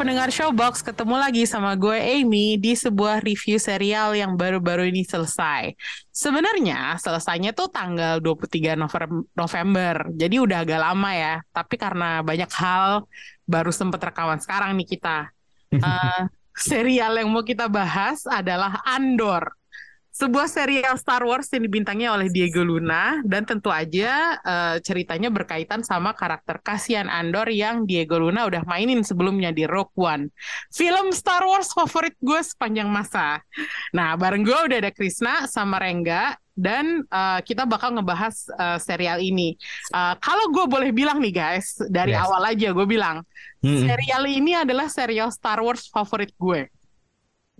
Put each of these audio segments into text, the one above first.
Pendengar Showbox, ketemu lagi sama gue Amy di sebuah review serial yang baru-baru ini selesai. Sebenarnya selesainya tuh tanggal 23 November, jadi udah agak lama ya. Tapi karena banyak hal, baru sempet rekaman sekarang nih kita. Eh, serial yang mau kita bahas adalah Andor. Sebuah serial Star Wars yang dibintangi oleh Diego Luna dan tentu aja eh, ceritanya berkaitan sama karakter Cassian Andor yang Diego Luna udah mainin sebelumnya di Rogue One. Film Star Wars favorit gue sepanjang masa. Nah, bareng gue udah ada Krisna sama Rengga dan eh, kita bakal ngebahas eh, serial ini. Eh, kalau gue boleh bilang nih guys, dari Yes. awal aja gue bilang, Mm-mm. serial ini adalah serial Star Wars favorit gue.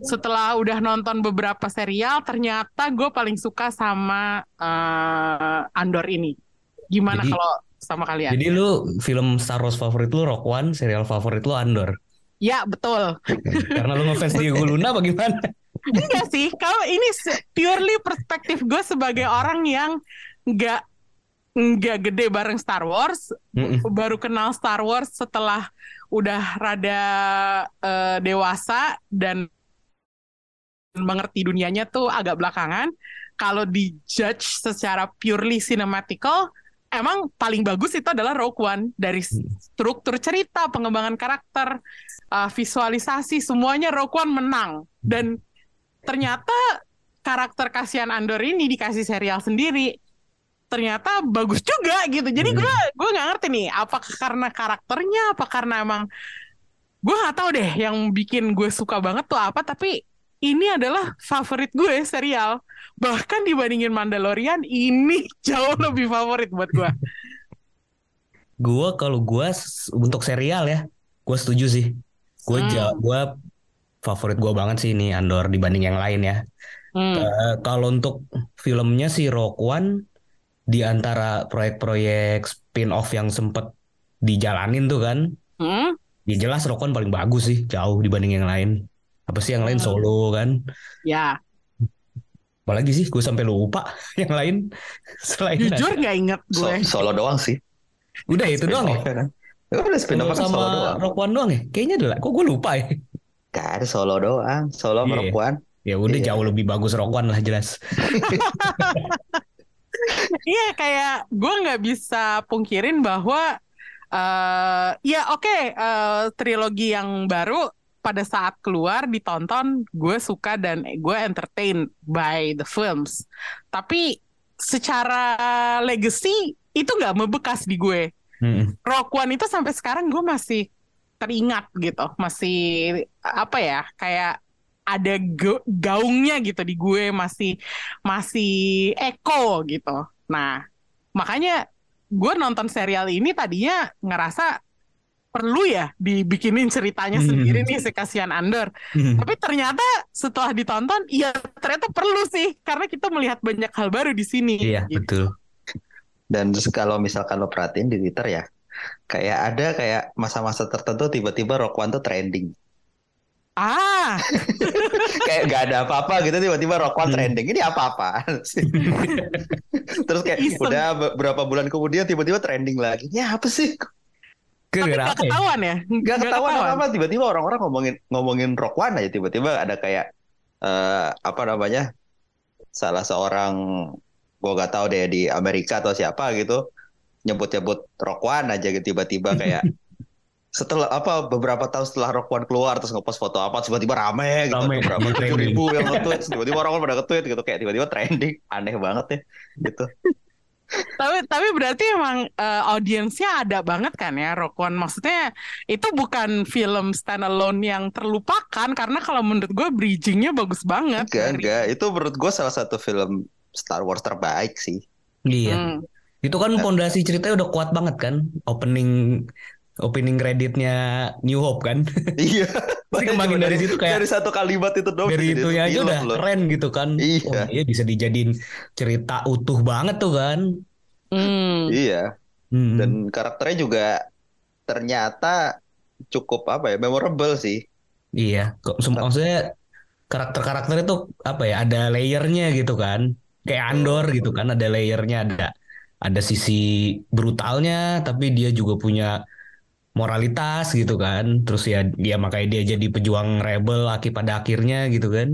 Setelah udah nonton beberapa serial, ternyata gue paling suka sama eh, Andor ini. Gimana Jadi- kalau sama kalian? Jadi lu film Star Wars favorit lu Rock One, serial favorit lu Andor. Ya betul. Karena lu ngefans Diego Luna bagaimana? Enggak sih, kalau ini purely perspektif gue sebagai orang yang nggak nggak gede bareng Star Wars, Mm-mm. baru kenal Star Wars setelah udah rada eh, dewasa dan mengerti dunianya tuh agak belakangan. Kalau di judge secara purely cinematical, emang paling bagus itu adalah Rogue One dari struktur cerita, pengembangan karakter, uh, visualisasi semuanya Rogue One menang. Dan ternyata karakter Kasian Andor ini dikasih serial sendiri ternyata bagus juga gitu. Jadi gue gue nggak ngerti nih, apakah karena karakternya, apa karena emang gue nggak tahu deh yang bikin gue suka banget tuh apa. Tapi ini adalah favorit gue serial. Bahkan dibandingin Mandalorian, ini jauh lebih favorit buat gue. Gua kalau gua s- untuk serial ya, gua setuju sih. Gua Hmm. ja- gua favorit gua banget sih ini Andor dibanding yang lain ya. Hmm. Eh, kalau untuk filmnya sih Rock One di antara proyek-proyek spin-off yang sempet dijalanin tuh kan, Hmm? ya jelas Rock One paling bagus sih, jauh dibanding yang lain. Apa sih yang lain Hmm. solo kan? Ya, Apalagi sih, gue sampai lupa yang lain selain jujur nggak inget So- gue. solo doang sih. Udah itu doang ya. Kan. Ya udah spin off kan sama doang. Rock One doang ya? Kayaknya adalah. Kok gue lupa ya? Gak ada solo doang. Solo Iya. Rock One. Ya udah Iya. jauh lebih bagus Rock One lah jelas. Iya kayak gue nggak bisa pungkirin bahwa eh ya oke eh, trilogi yang baru pada saat keluar ditonton gue suka dan gue entertain by the films. Tapi secara legacy itu nggak membekas di gue. Mm-mm. Rock One itu sampai sekarang gue masih teringat gitu, masih apa ya kayak ada ga- gaungnya gitu di gue masih masih echo gitu. Nah makanya gue nonton serial ini tadinya ngerasa perlu ya dibikinin ceritanya Hmm. sendiri nih si Kasihan Andor. Tapi ternyata setelah ditonton, iya ternyata perlu sih karena kita melihat banyak hal baru di sini. Iya gitu. betul. Dan terus kalau misalkan lo perhatiin di Twitter ya, kayak ada kayak masa-masa tertentu tiba-tiba Rock One tuh trending. Ah, kayak gak ada apa-apa gitu tiba-tiba Rock One Hmm. trending. Ini apa-apa sih? Terus kayak Iseng. udah beberapa bulan kemudian tiba-tiba trending lagi. Ya apa sih? Tapi Gara-gara apa ya? ketahuan ya? Gak ketahuan apa-apa. Tiba-tiba orang-orang ngomongin ngomongin Rock One aja. Tiba-tiba ada kayak eh, apa namanya? Salah seorang gua gak tahu deh di Amerika atau siapa gitu nyebut-nyebut Rock One aja gitu tiba-tiba kayak setelah apa beberapa tahun setelah Rock One keluar terus ngepost foto apa tiba-tiba rame gitu Rame, berapa tujuh ribu yang nge-tweet tiba-tiba orang pada nge-tweet gitu kayak tiba-tiba trending aneh banget ya gitu Tapi tapi berarti emang eh, audiensnya ada banget kan ya Rock One. Maksudnya itu bukan film standalone yang terlupakan karena kalau menurut gue bridgingnya bagus banget. enggak dari- enggak itu menurut gue salah satu film Star Wars terbaik sih Iya. Hmm. Itu kan pondasi ceritanya udah kuat banget kan. Opening opening kreditnya New Hope kan. iya Terus kembangin dari situ kayak dari satu kalimat itu doang dari bisa itu jadi aja film udah loh. keren gitu kan. Iya. Wah, iya bisa dijadiin cerita utuh banget tuh kan. Hmm. Iya. Mm-mm. Dan karakternya juga ternyata cukup apa ya, memorable sih. Iya, kok maksudnya karakter-karakter itu apa ya? Ada layernya gitu kan? Kayak Andor gitu kan? Ada layernya, ada ada sisi brutalnya, tapi dia juga punya moralitas gitu kan? Terus ya dia makanya dia jadi pejuang rebel aki pada akhirnya gitu kan?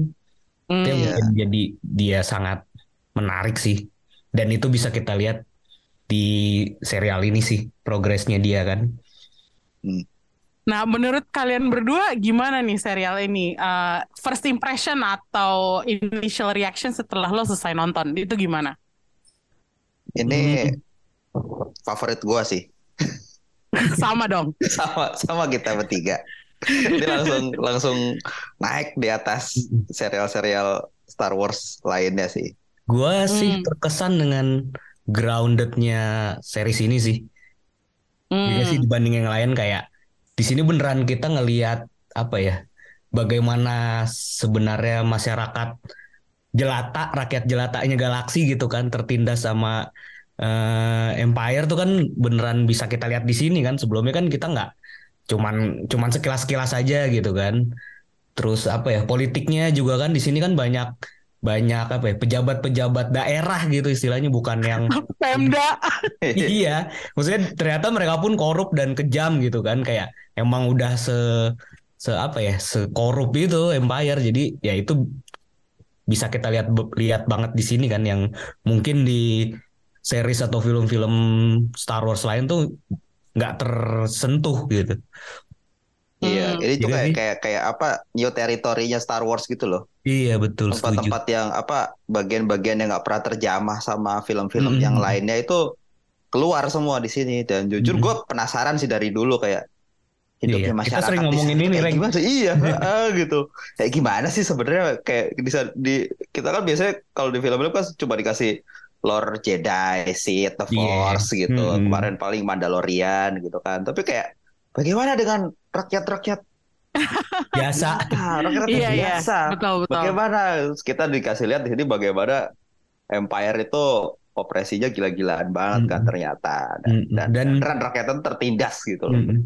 Itu yang Hmm. Iya. mungkin jadi dia sangat menarik sih. Dan itu bisa kita lihat di serial ini sih progresnya dia kan. Nah, menurut kalian berdua gimana nih serial ini? Eh, first impression atau initial reaction setelah lo selesai nonton itu gimana? Ini favorit gua sih. Sama dong. Sama sama kita bertiga. Ini langsung langsung naik di atas serial-serial Star Wars lainnya sih. Gua sih Hmm. terkesan dengan groundednya series ini sih. Iya Hmm. sih dibanding yang lain kayak di sini beneran kita ngelihat apa ya bagaimana sebenarnya masyarakat jelata rakyat jelatanya galaksi gitu kan tertindas sama eh, Empire tuh kan beneran bisa kita lihat di sini kan. Sebelumnya kan kita nggak cuman cuman sekilas-sekilas aja gitu kan. Terus apa ya politiknya juga kan di sini kan banyak banyak apa ya pejabat-pejabat daerah gitu istilahnya bukan yang Pemda. iya, maksudnya ternyata mereka pun korup dan kejam gitu kan, kayak emang udah se se apa ya, sekorup itu Empire. Jadi ya itu bisa kita lihat lihat banget di sini kan. Yang mungkin di series atau film-film Star Wars lain tuh nggak tersentuh gitu. Iya, Hmm. ini tuh Iya kayak kayak kayak apa new teritorinya Star Wars gitu loh. Iya betul. Tempat-tempat yang apa bagian-bagian yang nggak pernah terjamah sama film-film Mm-mm. yang lainnya itu keluar semua di sini. Dan jujur Mm-mm. gue penasaran sih dari dulu kayak hidupnya Iya, kita masyarakat sering di ngomongin ini, kayak gimana sih? Iya, heeh, gitu. Kayak gimana sih sebenarnya kayak bisa di kita kan biasanya kalau di film-film kan cuma dikasih Lord Jedi, Sith, The Iya. Force gitu. Mm-mm. Kemarin paling Mandalorian gitu kan. Tapi kayak bagaimana dengan rakyat-rakyat Biasa. Nah, rakyat Iya, iya. biasa. Betul, betul. Bagaimana kita dikasih lihat di sini bagaimana Empire itu operasinya gila-gilaan banget kan Mm-mm. ternyata dan, Mm-mm. dan, Dan- beneran rakyatnya tertindas gitu loh. Mm-mm.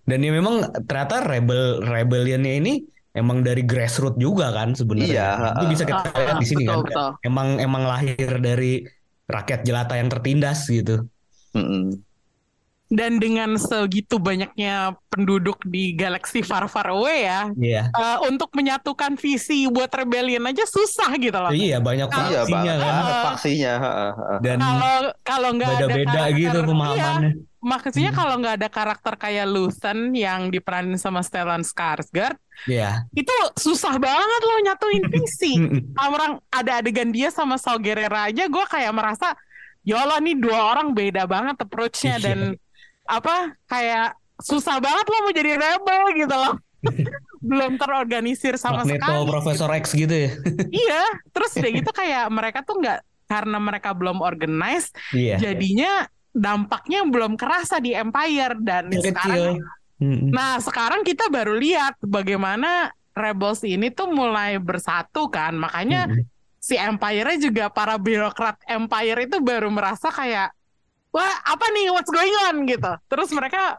Dan ya memang ternyata rebel rebellionnya ini emang dari grassroots juga kan sebenarnya. Iya, Itu bisa kita Ah, lihat di sini betul, kan. betul. Emang emang lahir dari rakyat jelata yang tertindas gitu. Mm-mm. Dan dengan segitu banyaknya penduduk di galaksi far far away ya, Iya. eh, untuk menyatukan visi buat rebellion aja susah gitu loh. Iya banyak Iya faksinya banget kan. faksinya. Dan Kalau kalau nggak ada beda-beda karakter, gitu iya, pemahamannya. Maksudnya Hmm. kalau nggak ada karakter kayak Luthen yang diperanin sama Stellan Skarsgård, Iya. itu susah banget loh nyatuin visi. Mm-mm. Orang ada adegan dia sama Saw Gerrera aja, gue kayak merasa, ya Allah nih dua orang beda banget approach-nya Iya. dan apa kayak susah banget lo mau jadi rebel gitu loh. Belum terorganisir sama Magneto sekali. Profesor X gitu ya. Iya, terus udah gitu kayak mereka tuh nggak karena mereka belum organize, Iya. jadinya dampaknya belum kerasa di Empire dan Yang sekarang kecil. Mm-mm. Nah, sekarang kita baru lihat bagaimana Rebels ini tuh mulai bersatu kan. Makanya Mm-mm. si Empire-nya juga para birokrat Empire itu baru merasa kayak wah, apa nih what's going on gitu. Terus mereka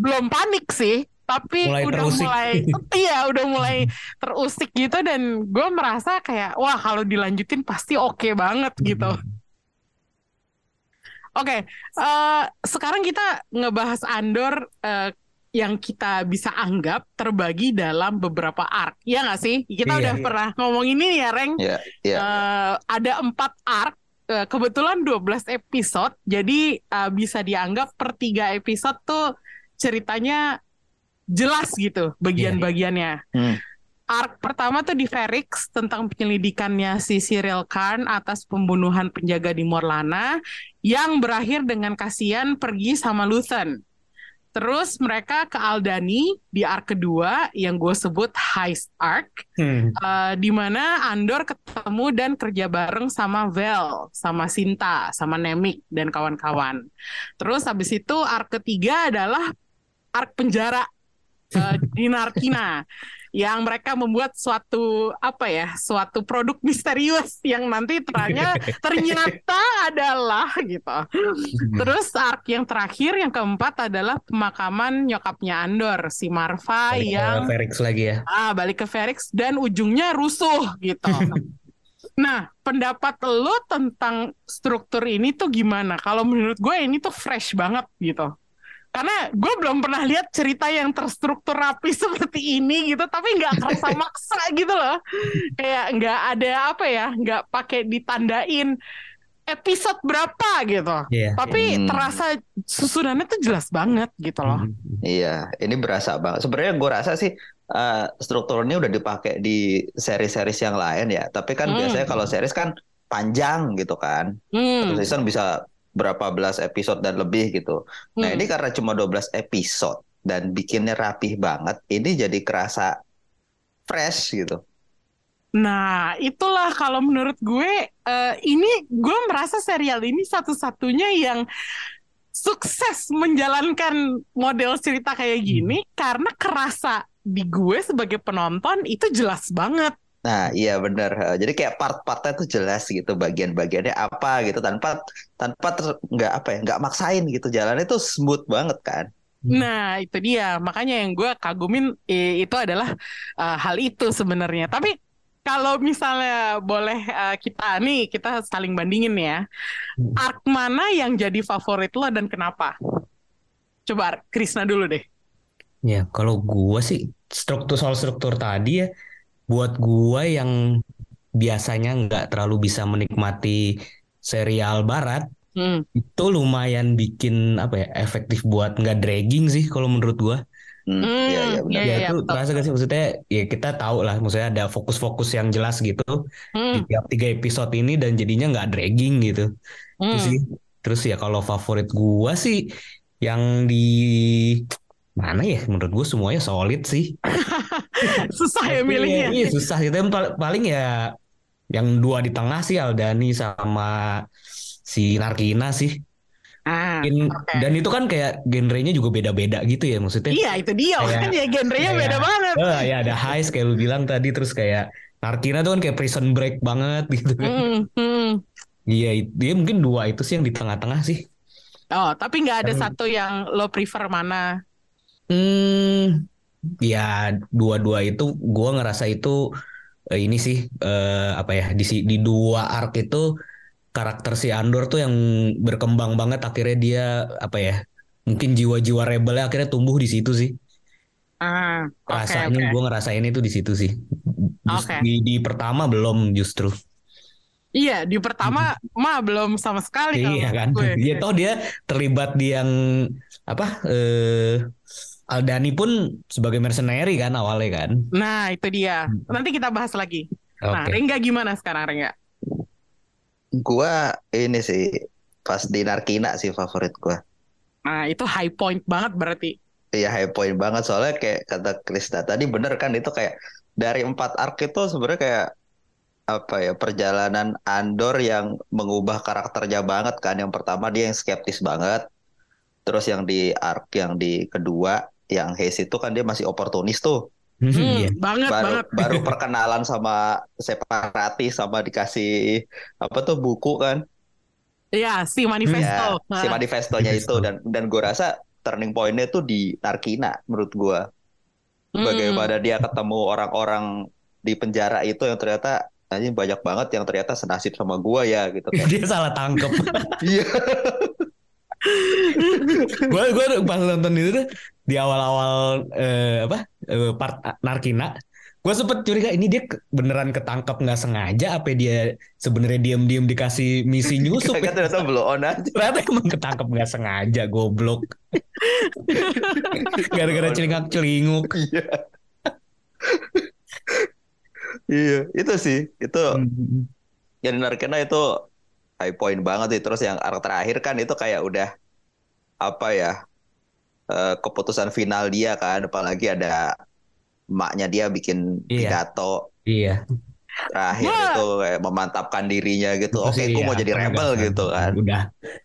belum panik sih, tapi Mulai udah terusik. mulai iya, udah mulai terusik gitu dan gue merasa kayak wah, kalau dilanjutin pasti oke banget gitu. Oke, eh, sekarang kita ngebahas Andor eh, yang kita bisa anggap terbagi dalam beberapa arc, ya nggak sih? Kita Iya, udah iya. pernah ngomong ini ya, Reng. Iya, iya. Eh, ada empat arc, eh, kebetulan 12 episode, jadi eh, bisa dianggap per tiga episode tuh ceritanya jelas gitu bagian-bagiannya. Hmm. Arc pertama tuh di Ferrix tentang penyelidikannya si Cyril Khan atas pembunuhan penjaga di Morlana yang berakhir dengan kasihan pergi sama Luthen. Terus mereka ke Aldani di arc kedua yang gue sebut Heist Arc, Hmm. eh, di mana Andor ketemu dan kerja bareng sama Vel, sama Sinta, sama Nemik dan kawan-kawan. Terus habis itu arc ketiga adalah arc penjara eh, di Narkina yang mereka membuat suatu apa ya suatu produk misterius yang nanti ternyata ternyata adalah gitu terus arc yang terakhir yang keempat adalah pemakaman nyokapnya Andor si Marva Balik ke yang Ferrix lagi ya. ah balik ke Ferrix dan ujungnya rusuh gitu Nah, pendapat lo tentang struktur ini tuh gimana? Kalau menurut gue ini tuh fresh banget gitu. Karena gue belum pernah lihat cerita yang terstruktur rapi seperti ini gitu, tapi nggak kerasa maksa gitu loh. Kayak nggak ada apa ya, nggak pakai ditandain episode berapa gitu. Iya. Tapi Hmm. terasa susunannya tuh jelas banget gitu loh. Iya, ini berasa banget. Sebenarnya gue rasa sih eh, struktur ini udah dipakai di seri-series yang lain ya. Tapi kan Hmm. biasanya kalau series kan panjang gitu kan. Hmm. Satu season bisa berapa belas episode dan lebih gitu. Nah hmm. ini karena cuma 12 episode dan bikinnya rapih banget, ini jadi kerasa fresh gitu. Nah, itulah kalau menurut gue, eh, ini gue merasa serial ini satu-satunya yang sukses menjalankan model cerita kayak gini karena kerasa di gue sebagai penonton itu jelas banget. Nah, iya bener. Jadi kayak part-partnya tuh jelas gitu, bagian-bagiannya apa gitu tanpa tanpa ter- nggak apa ya, nggak maksain gitu. Jalannya tuh smooth banget kan. Nah, itu dia. Makanya yang gue kagumin eh, itu adalah eh, hal itu sebenarnya. Tapi kalau misalnya boleh eh, kita nih, kita saling bandingin ya. Hmm. Arc mana yang jadi favorit lo dan kenapa? Coba Krisna dulu deh. Ya, kalau gua sih struktur soal struktur tadi ya, buat gua yang biasanya nggak terlalu bisa menikmati serial barat, Hmm. itu lumayan bikin apa ya efektif buat nggak dragging sih kalau menurut gua. Hmm, Hmm, iya iya benar. iya, Ya iya, itu betul, terasa gak sih maksudnya ya kita tahu lah maksudnya ada fokus-fokus yang jelas gitu di Hmm. tiap tiga episode ini dan jadinya nggak dragging gitu. Itu Hmm. sih. Terus ya kalau favorit gua sih yang di mana ya menurut gua semuanya solid sih. Susah ya milihnya. Iya susah gitu Yang pal- paling ya yang dua di tengah sih Aldani sama si Narkina sih. Ah, In- oke. Dan itu kan kayak genrenya juga beda-beda gitu ya maksudnya. Iya, itu dia. Kayak- Makanya genrenya kayak- beda banget. Eh, ya ada heist kayak lu bilang tadi terus kayak Narkina tuh kan kayak prison break banget gitu kan. Hmm, hmm. Iya, it- dia mungkin dua itu sih yang di tengah-tengah sih. Oh, tapi nggak ada Kan- satu yang lo prefer mana? Hmm, ya dua-dua itu gua ngerasa itu eh, ini sih eh, apa ya di di dua arc itu karakter si Andor tuh yang berkembang banget akhirnya dia apa ya mungkin jiwa-jiwa rebelnya akhirnya tumbuh di situ sih. Ah, oke, Rasanya oke. gua ngerasain itu di situ sih. Just Oke. di di pertama belum justru. Iya, di pertama mah belum sama sekali Iya kan. gue. Iya toh dia terlibat di yang apa eh Aldani pun sebagai mercenary kan awalnya kan. Nah, itu dia. Hmm. Nanti kita bahas lagi. Nah, Oke. Rengga gimana sekarang, Rengga? Gua ini sih pas di Narkina sih favorit gua. Nah, itu high point banget berarti. Iya high point banget soalnya kayak kata Krista tadi bener kan itu kayak dari empat arc itu sebenarnya kayak apa ya perjalanan Andor yang mengubah karakternya banget kan. Yang pertama dia yang skeptis banget. Terus yang di arc yang di kedua yang Hayes itu kan dia masih oportunis tuh. Hmm, Iya. banget Baru banget. baru perkenalan sama separatis sama dikasih apa tuh buku kan. Iya, si manifesto. Ya, si Nah, manifestonya itu Manifesto. dan dan gue rasa turning pointnya tuh di Narkina menurut gue. hmm. Bagaimana dia ketemu orang-orang di penjara itu yang ternyata anjing banyak banget yang ternyata senasib sama gua ya gitu kan. Dia salah tangkep. Iya. gue gue pas nonton itu tuh di awal-awal eh, apa eh, part Narkina gue sempet curiga ini dia beneran ketangkep nggak sengaja apa dia sebenarnya diam-diam dikasih misi nyusup Kan ternyata blow on aja. ternyata emang ketangkep nggak sengaja goblok gara-gara celingak celinguk Iya. Iya, itu sih. Itu yang di Narkina itu high point banget sih. Terus yang arc terakhir kan itu kayak udah apa ya? Eh, keputusan final dia kan, apalagi ada emaknya dia bikin Iya. pidato. iya terakhir Gua- itu kayak memantapkan dirinya gitu. Itu Oke, sih, gue mau ya, jadi rebel penegasan. gitu kan. Udah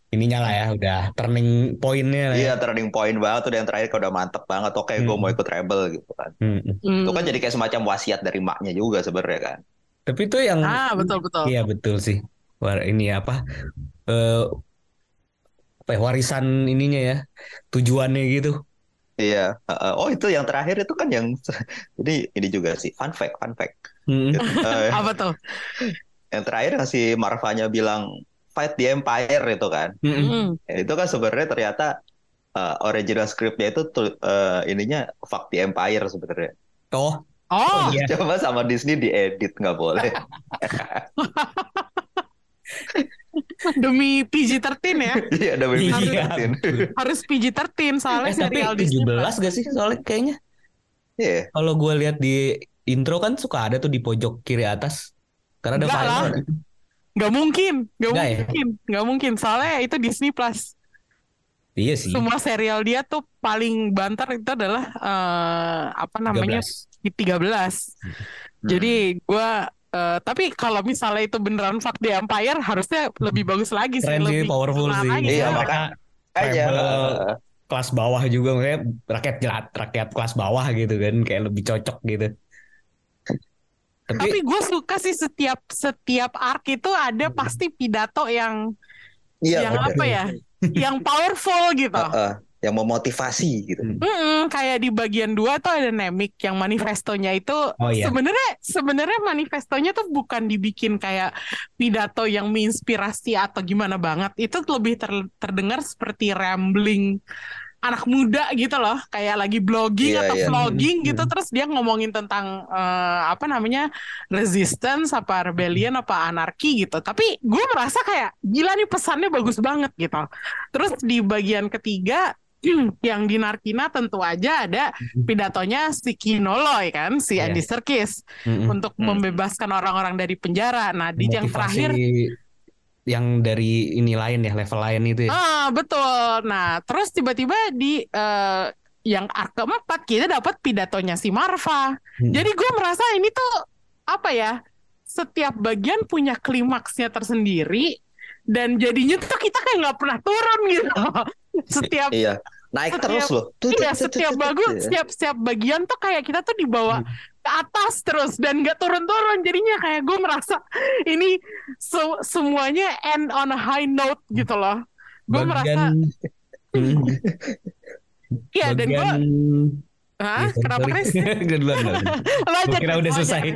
ininya lah ya, udah turning pointnya lah ya. Iya, turning point banget tuh yang terakhir kayak udah mantep banget. Oke, gue Hmm. mau ikut rebel gitu kan. Hmm. Itu kan jadi kayak semacam wasiat dari maknya juga sebenarnya kan. Tapi itu yang Ah, betul betul. Iya betul sih. War ini apa? Eh apa ya, warisan ininya ya. Tujuannya gitu. Iya. Heeh. oh itu yang terakhir itu kan yang ini ini juga sih fun fact, fun fact. Hmm. Eh, Apa tuh? yang terakhir yang si Marvanya bilang fight the empire itu kan. Hmm. Hmm. Ya, itu kan sebenarnya ternyata eh, original scriptnya itu tuh eh, ininya fuck the empire sebenarnya. Oh, Oh, iya. Coba sama Disney diedit nggak boleh. Demi PG-13 ya. Iya, ada baby Iya. Harus PG-13 soalnya eh tapi serial Disney 17 Plus. gak sih soalnya kayaknya. Iya. Kalau gue lihat di intro kan suka ada tuh di pojok kiri atas. Karena ada Enggak file. lah. Gak mungkin, gak Nggak ya? mungkin, gak mungkin. Soalnya itu Disney Plus. Iya sih. Semua serial dia tuh paling banter itu adalah eh, apa namanya 13. di 13. Jadi gua eh, tapi kalau misalnya itu beneran fuck the Empire harusnya lebih bagus lagi sih, Keren sih, lebih powerful sih. Iya, maka- Aja. kelas bawah juga maksudnya rakyat jelat, rakyat kelas bawah gitu kan kayak lebih cocok gitu. Tapi, Tapi gue suka sih setiap setiap arc itu ada pasti pidato yang Iya, yang bener. apa ya, yang powerful gitu. Heeh. Yang memotivasi gitu. Mm-mm, kayak di bagian dua tuh ada Nemik yang manifestonya itu Oh, iya. sebenarnya sebenarnya manifestonya tuh bukan dibikin kayak pidato yang menginspirasi atau gimana banget. Itu lebih ter- terdengar seperti rambling anak muda gitu loh, kayak lagi blogging Iya, atau iya. vlogging Mm-mm. gitu terus dia ngomongin tentang eh, apa namanya resistance apa rebellion apa anarki gitu. Tapi gue merasa kayak gila nih pesannya bagus banget gitu. Terus di bagian ketiga yang di Narkina tentu aja ada pidatonya si Kinoloy kan, si Iya. Andy Serkis mm-mm. untuk Hmm. membebaskan orang-orang dari penjara. Nah, di yang Motivasi terakhir yang dari ini lain ya level lain itu ya. Ah, betul. Nah, terus tiba-tiba di eh, yang arc keempat kita dapat pidatonya si Marva. Hmm. Jadi gue merasa ini tuh apa ya? Setiap bagian punya klimaksnya tersendiri dan jadinya tuh kita kayak nggak pernah turun gitu. Setiap Iya. Naik Setiap- terus loh. Tut, iya, setiap bagus, setiap setiap bagian tuh kayak kita tuh dibawa Hmm. ke atas terus dan nggak turun-turun. Jadinya kayak gue merasa ini se- semuanya end on a high note gitu loh. Gue merasa. Iya dan gue Hah? Iya, Kenapa. Chris? Gue duluan, Gua kira udah selesai.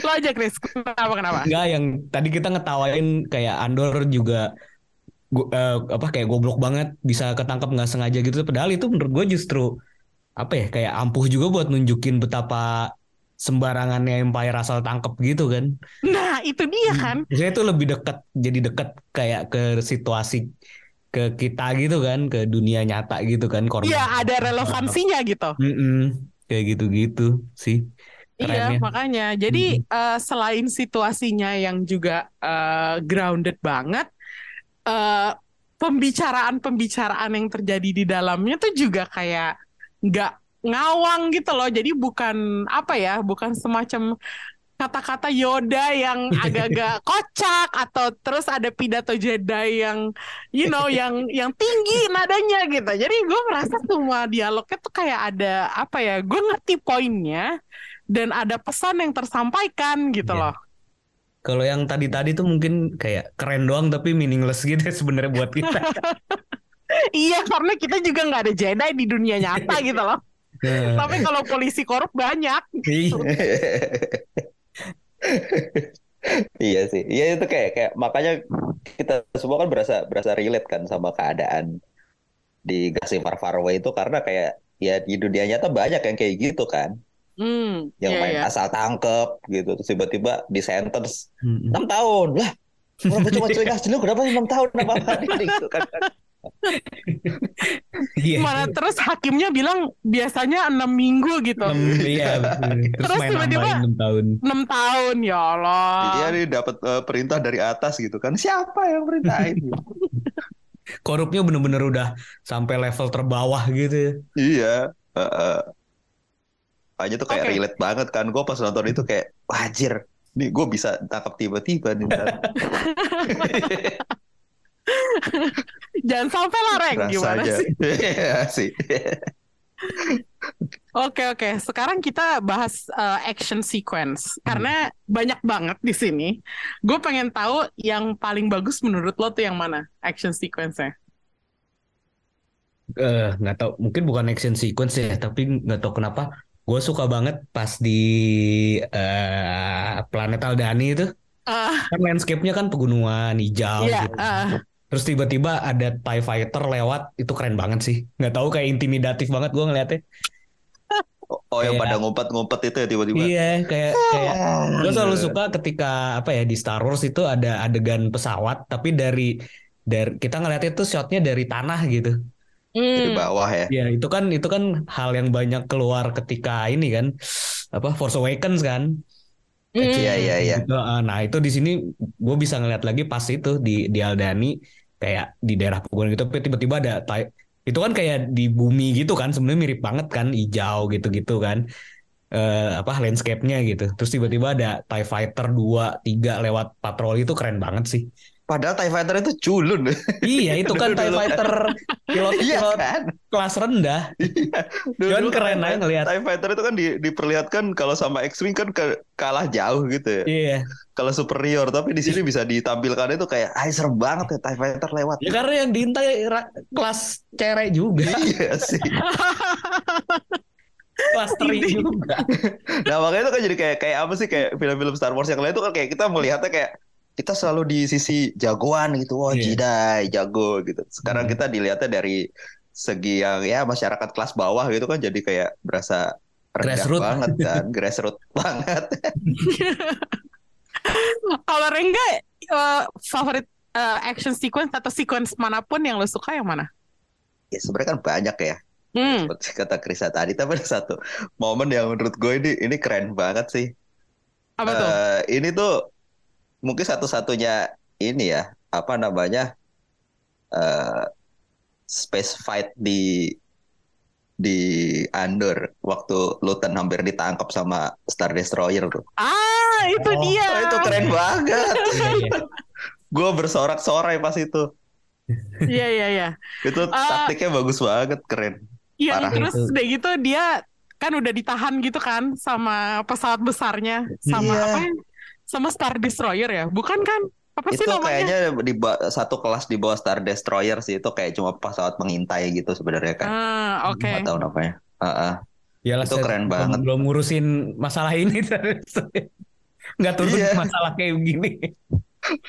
Lo aja Chris Kenapa kenapa? Enggak yang tadi kita ngetawain kayak Andor juga gu- eh, apa kayak goblok banget bisa ketangkep nggak sengaja gitu. Padahal itu menurut gue justru apa ya kayak ampuh juga buat nunjukin betapa sembarangannya Empire asal tangkep gitu kan. Nah itu dia kan. Maksudnya itu lebih dekat jadi dekat kayak ke situasi ke kita gitu kan. Ke dunia nyata gitu kan korban Iya ada relevansinya gitu. Mm-mm. kayak gitu-gitu sih Iya kerennya. makanya. Jadi eh, selain situasinya yang juga eh, grounded banget eh, Pembicaraan-pembicaraan yang terjadi di dalamnya tuh juga kayak nggak ngawang gitu loh Jadi bukan apa ya Bukan semacam kata-kata Yoda yang agak-agak kocak atau terus ada pidato Jedi yang you know yang yang tinggi nadanya gitu. Jadi gue merasa semua dialognya tuh kayak ada apa ya? Gue ngerti poinnya dan ada pesan yang tersampaikan gitu Iya. loh. Kalau yang tadi-tadi tuh mungkin kayak keren doang tapi meaningless gitu ya sebenarnya buat kita. Iya karena kita juga nggak ada Jedi di dunia nyata gitu loh. Nah, Tapi kalau polisi korup banyak. iya. Iya sih. Iya itu kayak kayak makanya kita semua kan berasa berasa relate kan sama keadaan di Galaxy Far Far Away itu karena kayak ya di dunia nyata banyak yang kayak gitu kan. Hmm, Yang iya, main iya. asal tangkep gitu terus tiba-tiba di sentence Mm-mm. 6 tahun. Lah, orang cuma culik asli lu kenapa 6 tahun apa apa gitu kan. Iya. Mana terus hakimnya bilang biasanya enam minggu gitu. Enam, iya, betul. terus, Terus tiba-tiba- 6 tahun. enam tahun ya Allah. Iya nih dapat eh, perintah dari atas gitu kan. Siapa yang perintahin? Korupnya bener-bener udah sampai level terbawah gitu ya. iya. Heeh. Makanya tuh kayak Oke. relate banget kan. Gue pas nonton itu kayak wajir. nih gue bisa tangkap tiba-tiba nih. Jangan sampai lah Reng, gimana Rasanya. sih? Iya sih. Oke oke, sekarang kita bahas uh, action sequence karena banyak banget di sini. Gue pengen tahu yang paling bagus menurut lo tuh yang mana action sequence-nya? Eh, nggak tahu mungkin bukan action sequence ya tapi nggak tahu kenapa gue suka banget pas di eh planet Aldani itu Ah, kan landscape-nya kan pegunungan hijau Iya, gitu. ah. terus tiba-tiba ada TIE fighter lewat itu keren banget sih nggak tahu kayak intimidatif banget gue ngeliatnya Oh yang Iya. pada ngumpet-ngumpet itu ya tiba-tiba. iya kayak kayak gue selalu suka ketika apa ya di Star Wars itu ada adegan pesawat tapi dari dari kita ngeliatnya tuh shotnya dari tanah gitu Di Hmm. bawah ya. Ya itu kan itu kan hal yang banyak keluar ketika ini kan apa Force Awakens kan. Hmm. Iya iya iya. Gitu, ah, Nah itu di sini gue bisa ngeliat lagi pas itu di di Aldani kayak di daerah pegunungan gitu, tapi tiba-tiba ada tai- itu kan kayak di bumi gitu kan, sebenarnya mirip banget kan hijau gitu-gitu kan. Eh, apa landscape-nya gitu. Terus tiba-tiba ada TIE Fighter 2, 3 lewat patroli itu keren banget sih. Padahal TIE Fighter itu culun. Iya, itu kan TIE. Fighter Iya pilot-pilot kan? kelas rendah. Dulu Cuman kan keren aja ngeliat. TIE Fighter itu kan di, diperlihatkan kalau sama X-Wing kan ke- kalah jauh gitu ya. Iya. Kalau superior, tapi di sini bisa ditampilkan itu kayak, ah serem banget ya TIE Fighter lewat. Ya karena yang diintai kelas cere juga, Iya sih. kelas juga. Nah makanya itu kan jadi kayak kayak apa sih kayak film-film Star Wars yang lain itu kan kayak kita melihatnya kayak kita selalu di sisi jagoan gitu, wah Iya. Jedi jago gitu. Sekarang Hmm. kita dilihatnya dari segi yang ya masyarakat kelas bawah gitu kan jadi kayak berasa rendah Grassroots. banget kan, grassroots banget. Kalau Rengga eh, favorit eh, action sequence atau sequence mana pun yang lo suka yang mana? Ya sebenarnya kan banyak ya. Hmm. Seperti kata Krisa tadi, tapi ada satu momen yang menurut gue ini ini keren banget sih. Apa tuh? Eh, ini tuh mungkin satu-satunya ini ya apa namanya eh space fight di di Andor waktu Luton hampir ditangkap sama Star Destroyer tuh. Ah, itu Oh, dia. Oh, itu keren banget. Gue bersorak-sorai pas itu. Iya, iya, iya. Itu Ah. taktiknya bagus banget, keren. Iya, terus itu. udah gitu dia kan udah ditahan gitu kan sama pesawat besarnya, sama Iya. apa? Sama Star Destroyer ya, bukan kan? Apa sih Itu namanya? kayaknya di satu kelas di bawah Star Destroyer sih itu kayak cuma pesawat pengintai gitu sebenarnya kan. Ah, oke. Nggak tahu namanya. Heeh. Iyalah, Itu keren banget. Belum ngurusin masalah ini. Nggak turun Iya. masalah kayak begini.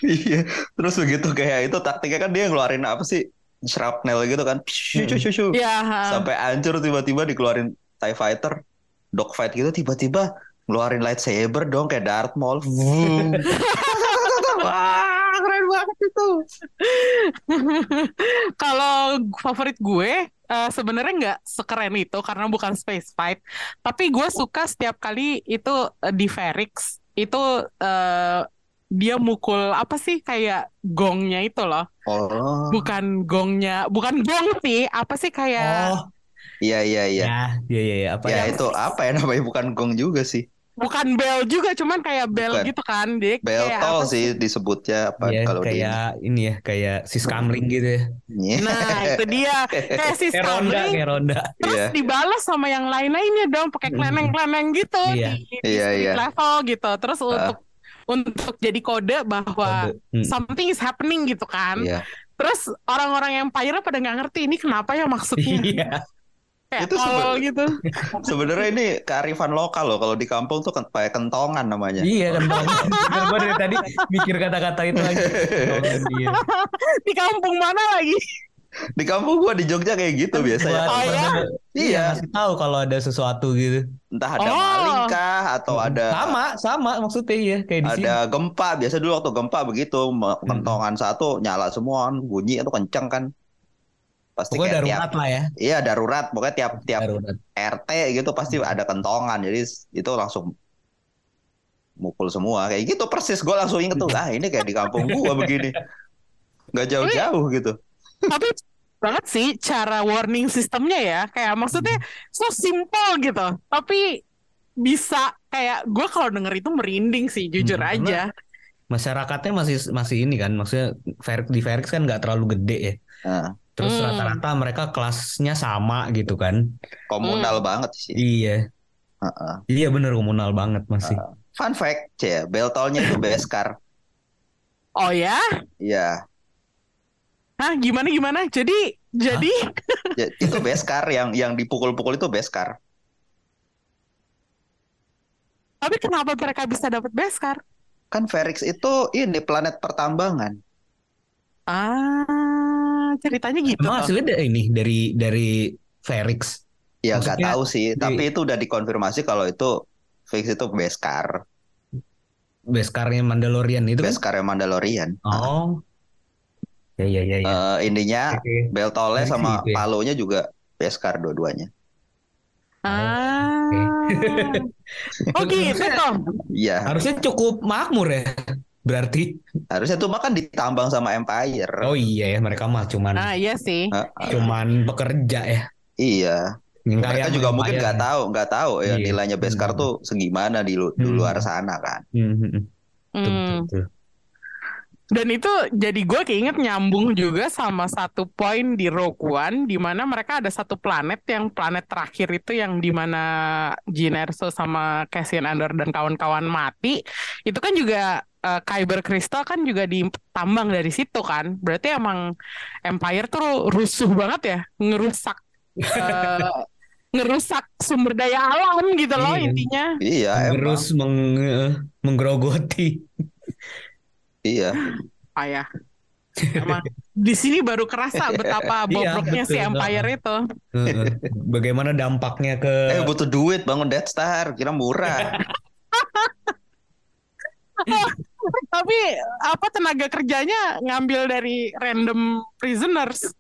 Iya. Terus begitu kayak itu taktiknya kan dia ngeluarin apa sih? Shrapnel gitu kan. Shoo, shoo, shoo, shoo. Iya, ha. Sampai hancur tiba-tiba dikeluarin TIE Fighter. Dogfight gitu tiba-tiba ngeluarin lightsaber dong kayak Darth Maul. Vroom. Wah, keren banget itu. Kalau favorit gue eh, sebenarnya nggak sekeren itu karena bukan space fight, tapi gue suka setiap kali itu eh, di Ferrix itu eh, dia mukul apa sih kayak gongnya itu loh, Oh. bukan gongnya, bukan gong sih, apa sih kayak Oh, Iya iya iya. ya, iya, iya, iya. Apa Ya ya? itu apa ya namanya bukan gong juga sih. bukan bell juga, cuman kayak bell Bukan. gitu kan, dia Bell kayak toll apa sih disebutnya apa Iya, kalau di kayak ini ya, kayak siskamling gitu ya. Iya. Nah itu dia kayak si Kayak ronda, kayak ronda. terus Iya. dibalas sama yang lain-lainnya dong pakai kleneng-kleneng gitu Iya. di, di Iya, street iya. level gitu terus Ah. untuk untuk jadi kode bahwa Kode. Hmm. something is happening gitu kan Iya. terus orang-orang yang Empire pada nggak ngerti ini kenapa ya maksudnya Iya. Kayak Itu gitu Sebenarnya ini kearifan lokal loh. Kalau di kampung tuh kan pakai kentongan namanya. Iya. Bener, gua dari tadi mikir kata-kata itu lagi. Iya. di kampung mana lagi Di kampung gua di Jogja kayak gitu biasanya. Oh, iya? Iya, Iya. ngasih tahu kalau ada sesuatu gitu. Entah ada Oh. maling kah atau ada Sama, sama maksudnya ya kayak di sini. ada gempa. Biasa dulu waktu gempa begitu kentongan satu nyala semua bunyi itu kenceng kan. Pasti Pokoknya kayak tiap darurat lah ya. iya darurat. Pokoknya tiap tiap Darurat. RT gitu pasti ada kentongan. Jadi itu langsung mukul semua kayak gitu persis gue langsung inget tuh ah ini kayak di kampung gua begini nggak jauh-jauh gitu tapi banget sih cara warning sistemnya ya kayak maksudnya so simple gitu tapi bisa kayak gue kalau denger itu merinding sih jujur Hmm, aja. Masyarakatnya masih masih ini kan, maksudnya di Ferix kan nggak terlalu gede ya. Nah, Terus Hmm. rata-rata mereka kelasnya sama gitu kan. komunal banget sih. Iya, Heeh. iya bener komunal banget masih. Fun fact, ya, Beltolnya itu Beskar. Oh ya? Iya, Hah gimana gimana? Jadi jadi Ya, itu Beskar yang yang dipukul-pukul itu Beskar. tapi kenapa mereka bisa dapat beskar? Kan Ferrix itu ini planet pertambangan. Ah ceritanya gitu. Emang dari ini dari dari Ferix. Ya nggak tahu sih, di- tapi itu udah dikonfirmasi kalau itu fix itu Beskar, Beskarnya Mandalorian itu kan? Beskar yang Mandalorian. Oh. Ya ya ya ya. eh, intinya Oke. Beltolnya Ferrix sama gitu ya. Palonya juga Beskar dua-duanya. Ah. Oh gitu toh. Iya, Harusnya cukup makmur ya. Berarti. harusnya tuh makan ditambang sama Empire. Oh iya ya mereka mah cuman Nah iya sih. Heeh. cuman pekerja ya. Iya, mereka kayak juga Empire mungkin nggak ya. tahu, nggak tahu ya Iya. nilainya Beskar Hmm. tuh segimana di, lu- di Hmm. luar sana kan. Hmm, hmm, hmm. Betul, Hmm. Dan itu jadi gue keinget nyambung juga sama satu poin di Rogue One di mana mereka ada satu planet yang planet terakhir itu yang di mana Jyn Erso sama Cassian Andor dan kawan-kawan mati. Itu kan juga eh, Kyber Crystal kan juga ditambang dari situ kan. Berarti emang Empire tuh rusuh banget ya, ngerusak eh, ngerusak sumber daya alam gitu loh Iya. intinya. Iya, emang. Terus meng, menggerogoti. Iya. Payah. Emang di sini baru kerasa betapa Iya, bobroknya si betul. Empire itu. Heeh. Bagaimana dampaknya ke Eh butuh duit bangun Death Star, kira murah. Tapi apa tenaga kerjanya ngambil dari random prisoners.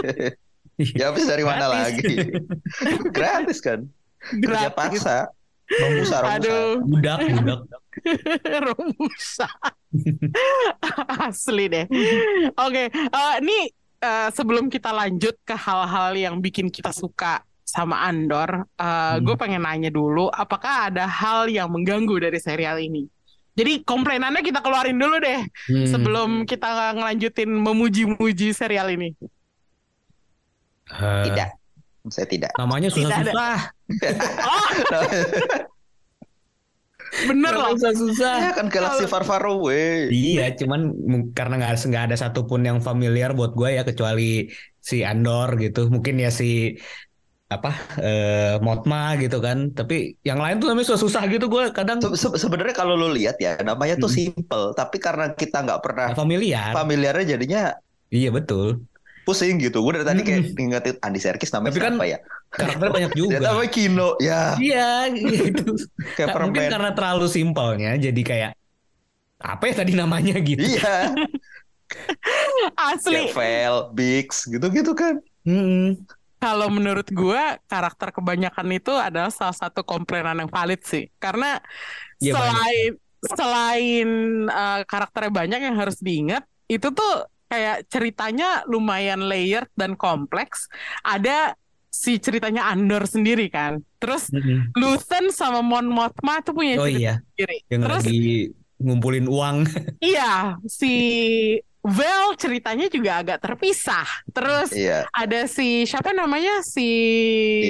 ya habis dari mana Gratis. lagi? Gratis kan? Kerja Gratis. paksa. Romusa, Romusa. Aduh, budak budak. Romusa. Asli deh. Oke, eh, ini eh, sebelum kita lanjut ke hal-hal yang bikin kita suka sama Andor, eh, gue pengen nanya dulu, apakah ada hal yang mengganggu dari serial ini? Jadi komplainannya kita keluarin dulu deh Hmm. sebelum kita ngelanjutin memuji-muji serial ini. Eh, Tidak. Saya tidak. Namanya susah-susah. Oh, bener loh. Susah-susah. ya kan Galaxy Far Far Away. Iya, cuman karena nggak nggak ada satupun yang familiar buat gue ya kecuali si Andor gitu. Mungkin ya si apa eh Motma gitu kan. Tapi yang lain tuh namanya susah-susah gitu gue kadang Se- se- Sebenarnya kalau lu lihat ya namanya tuh Hmm. simple, tapi karena kita nggak pernah nggak familiar. familiarnya jadinya Iya betul. pusing gitu. Gue dari tadi kayak Hmm. ngingetin Andi Serkis namanya Tapi kan siapa ya? Karakternya banyak juga. namanya Kino. Ya, Iya gitu. kayak Nah, mungkin karena terlalu simpelnya jadi kayak apa ya tadi namanya gitu. Iya, Asli. kayak Vel, Bix, gitu-gitu kan. Mm-mm. Kalau menurut gua karakter kebanyakan itu adalah salah satu komplainan yang valid sih. Karena Iya, selain selain eh, karakternya banyak yang harus diingat, itu tuh kayak ceritanya lumayan layered dan kompleks. Ada si ceritanya Andor sendiri kan. Terus Mm-mm. Luthen sama Mon Mothma tuh punya Oh cerita iya, sendiri. yang Terus lagi ngumpulin uang. iya si Vel ceritanya juga agak terpisah. Terus Iya, ada si siapa namanya si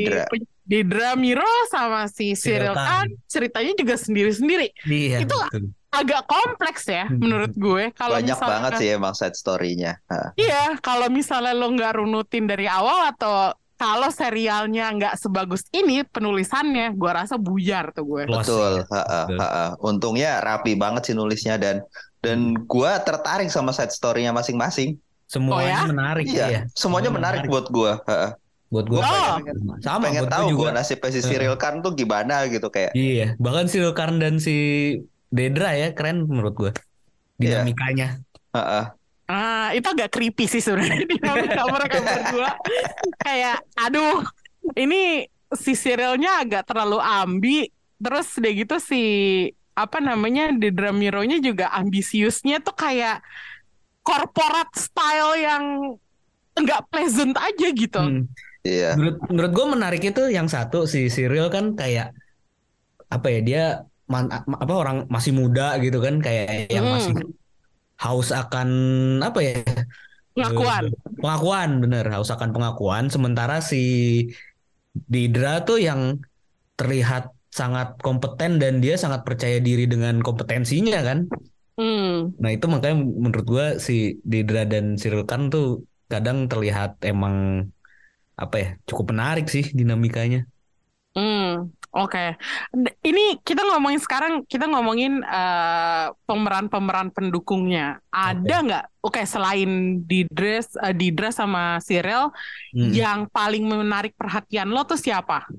Didra. Didra Miro sama si Cyril Khan. Ceritanya juga sendiri-sendiri. Iya. Itu betul. Agak kompleks ya Hmm. menurut gue. Kalau banyak misalnya- banget sih emang side story-nya. Ha. Iya, kalau misalnya lo nggak runutin dari awal atau kalau serialnya nggak sebagus ini penulisannya, gue rasa buyar tuh gue. Betul, ya. ha-ha, Betul. ha-ha. Untungnya rapi banget sih nulisnya dan dan gua tertarik sama side story-nya masing-masing. Semuanya Oh ya? menarik Iya, ya. semuanya menarik buat gua. ha-ha. buat gue. Oh. Sama Pengen buat tahu gue nasibnya si Cyril Khan tuh gimana gitu kayak. Iya, bahkan si Karn dan si Dedra ya keren menurut gue. Iya. Dinamikanya. ha-ha. Ah, itu agak creepy sih sebenarnya dinamika mereka berdua. Kayak, aduh, ini si serialnya agak terlalu ambi. Terus udah gitu si apa namanya di Dramironya juga ambisiusnya tuh kayak corporate style yang nggak pleasant aja gitu. Hmm. Iya. Menurut menurut gue menarik itu yang satu si Cyril kan kayak apa ya dia man- apa orang masih muda gitu kan kayak yang Hmm. masih haus akan apa ya Pengakuan. pengakuan bener haus akan pengakuan sementara si Didra tuh yang terlihat sangat kompeten dan dia sangat percaya diri dengan kompetensinya kan Hmm. nah itu makanya menurut gua si Didra dan Cyril Khan tuh kadang terlihat emang apa ya cukup menarik sih dinamikanya Hmm, oke. D- Ini kita ngomongin sekarang, kita ngomongin eh, pemeran-pemeran pendukungnya. Ada nggak? Oke, selain Didra, eh, Didra sama Cyril, Mm. yang paling menarik perhatian lo tuh siapa?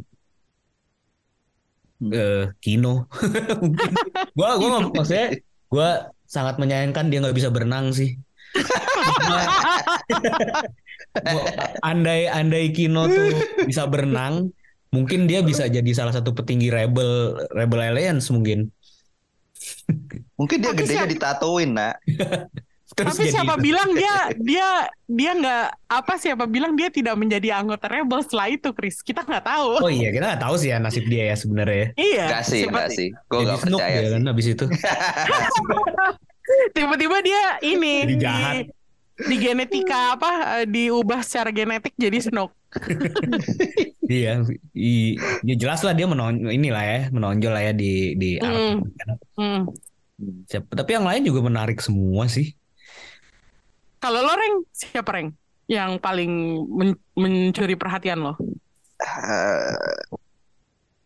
Eh Kino. Mungkin. Gua gua nggak- maksudnya gua sangat menyayangkan dia nggak bisa berenang sih. Andai andai Kino tuh bisa berenang mungkin dia bisa jadi salah satu petinggi rebel rebel alliance mungkin. Mungkin dia Tapi gedenya ditatoin, nak. Terus Tapi jadi siapa itu. bilang dia dia dia nggak apa siapa bilang dia tidak menjadi anggota rebel setelah itu, Chris? Kita nggak tahu. oh iya kita nggak tahu sih ya nasib dia ya sebenarnya Iya. Gak sih, siapa- gak sih. Gue Jadi gak Snook percaya dia sih. kan habis itu Tiba-tiba dia ini Jadi di, jahat. di genetika apa eh, diubah secara genetik jadi Snoke. iya i- ya jelas lah dia menonjol inilah ya menonjol lah ya di di Hmm. Hmm. Siapa- tapi yang lain juga menarik semua sih Kalau lo Reng, siapa Reng? Yang paling men- mencuri perhatian lo? Eh,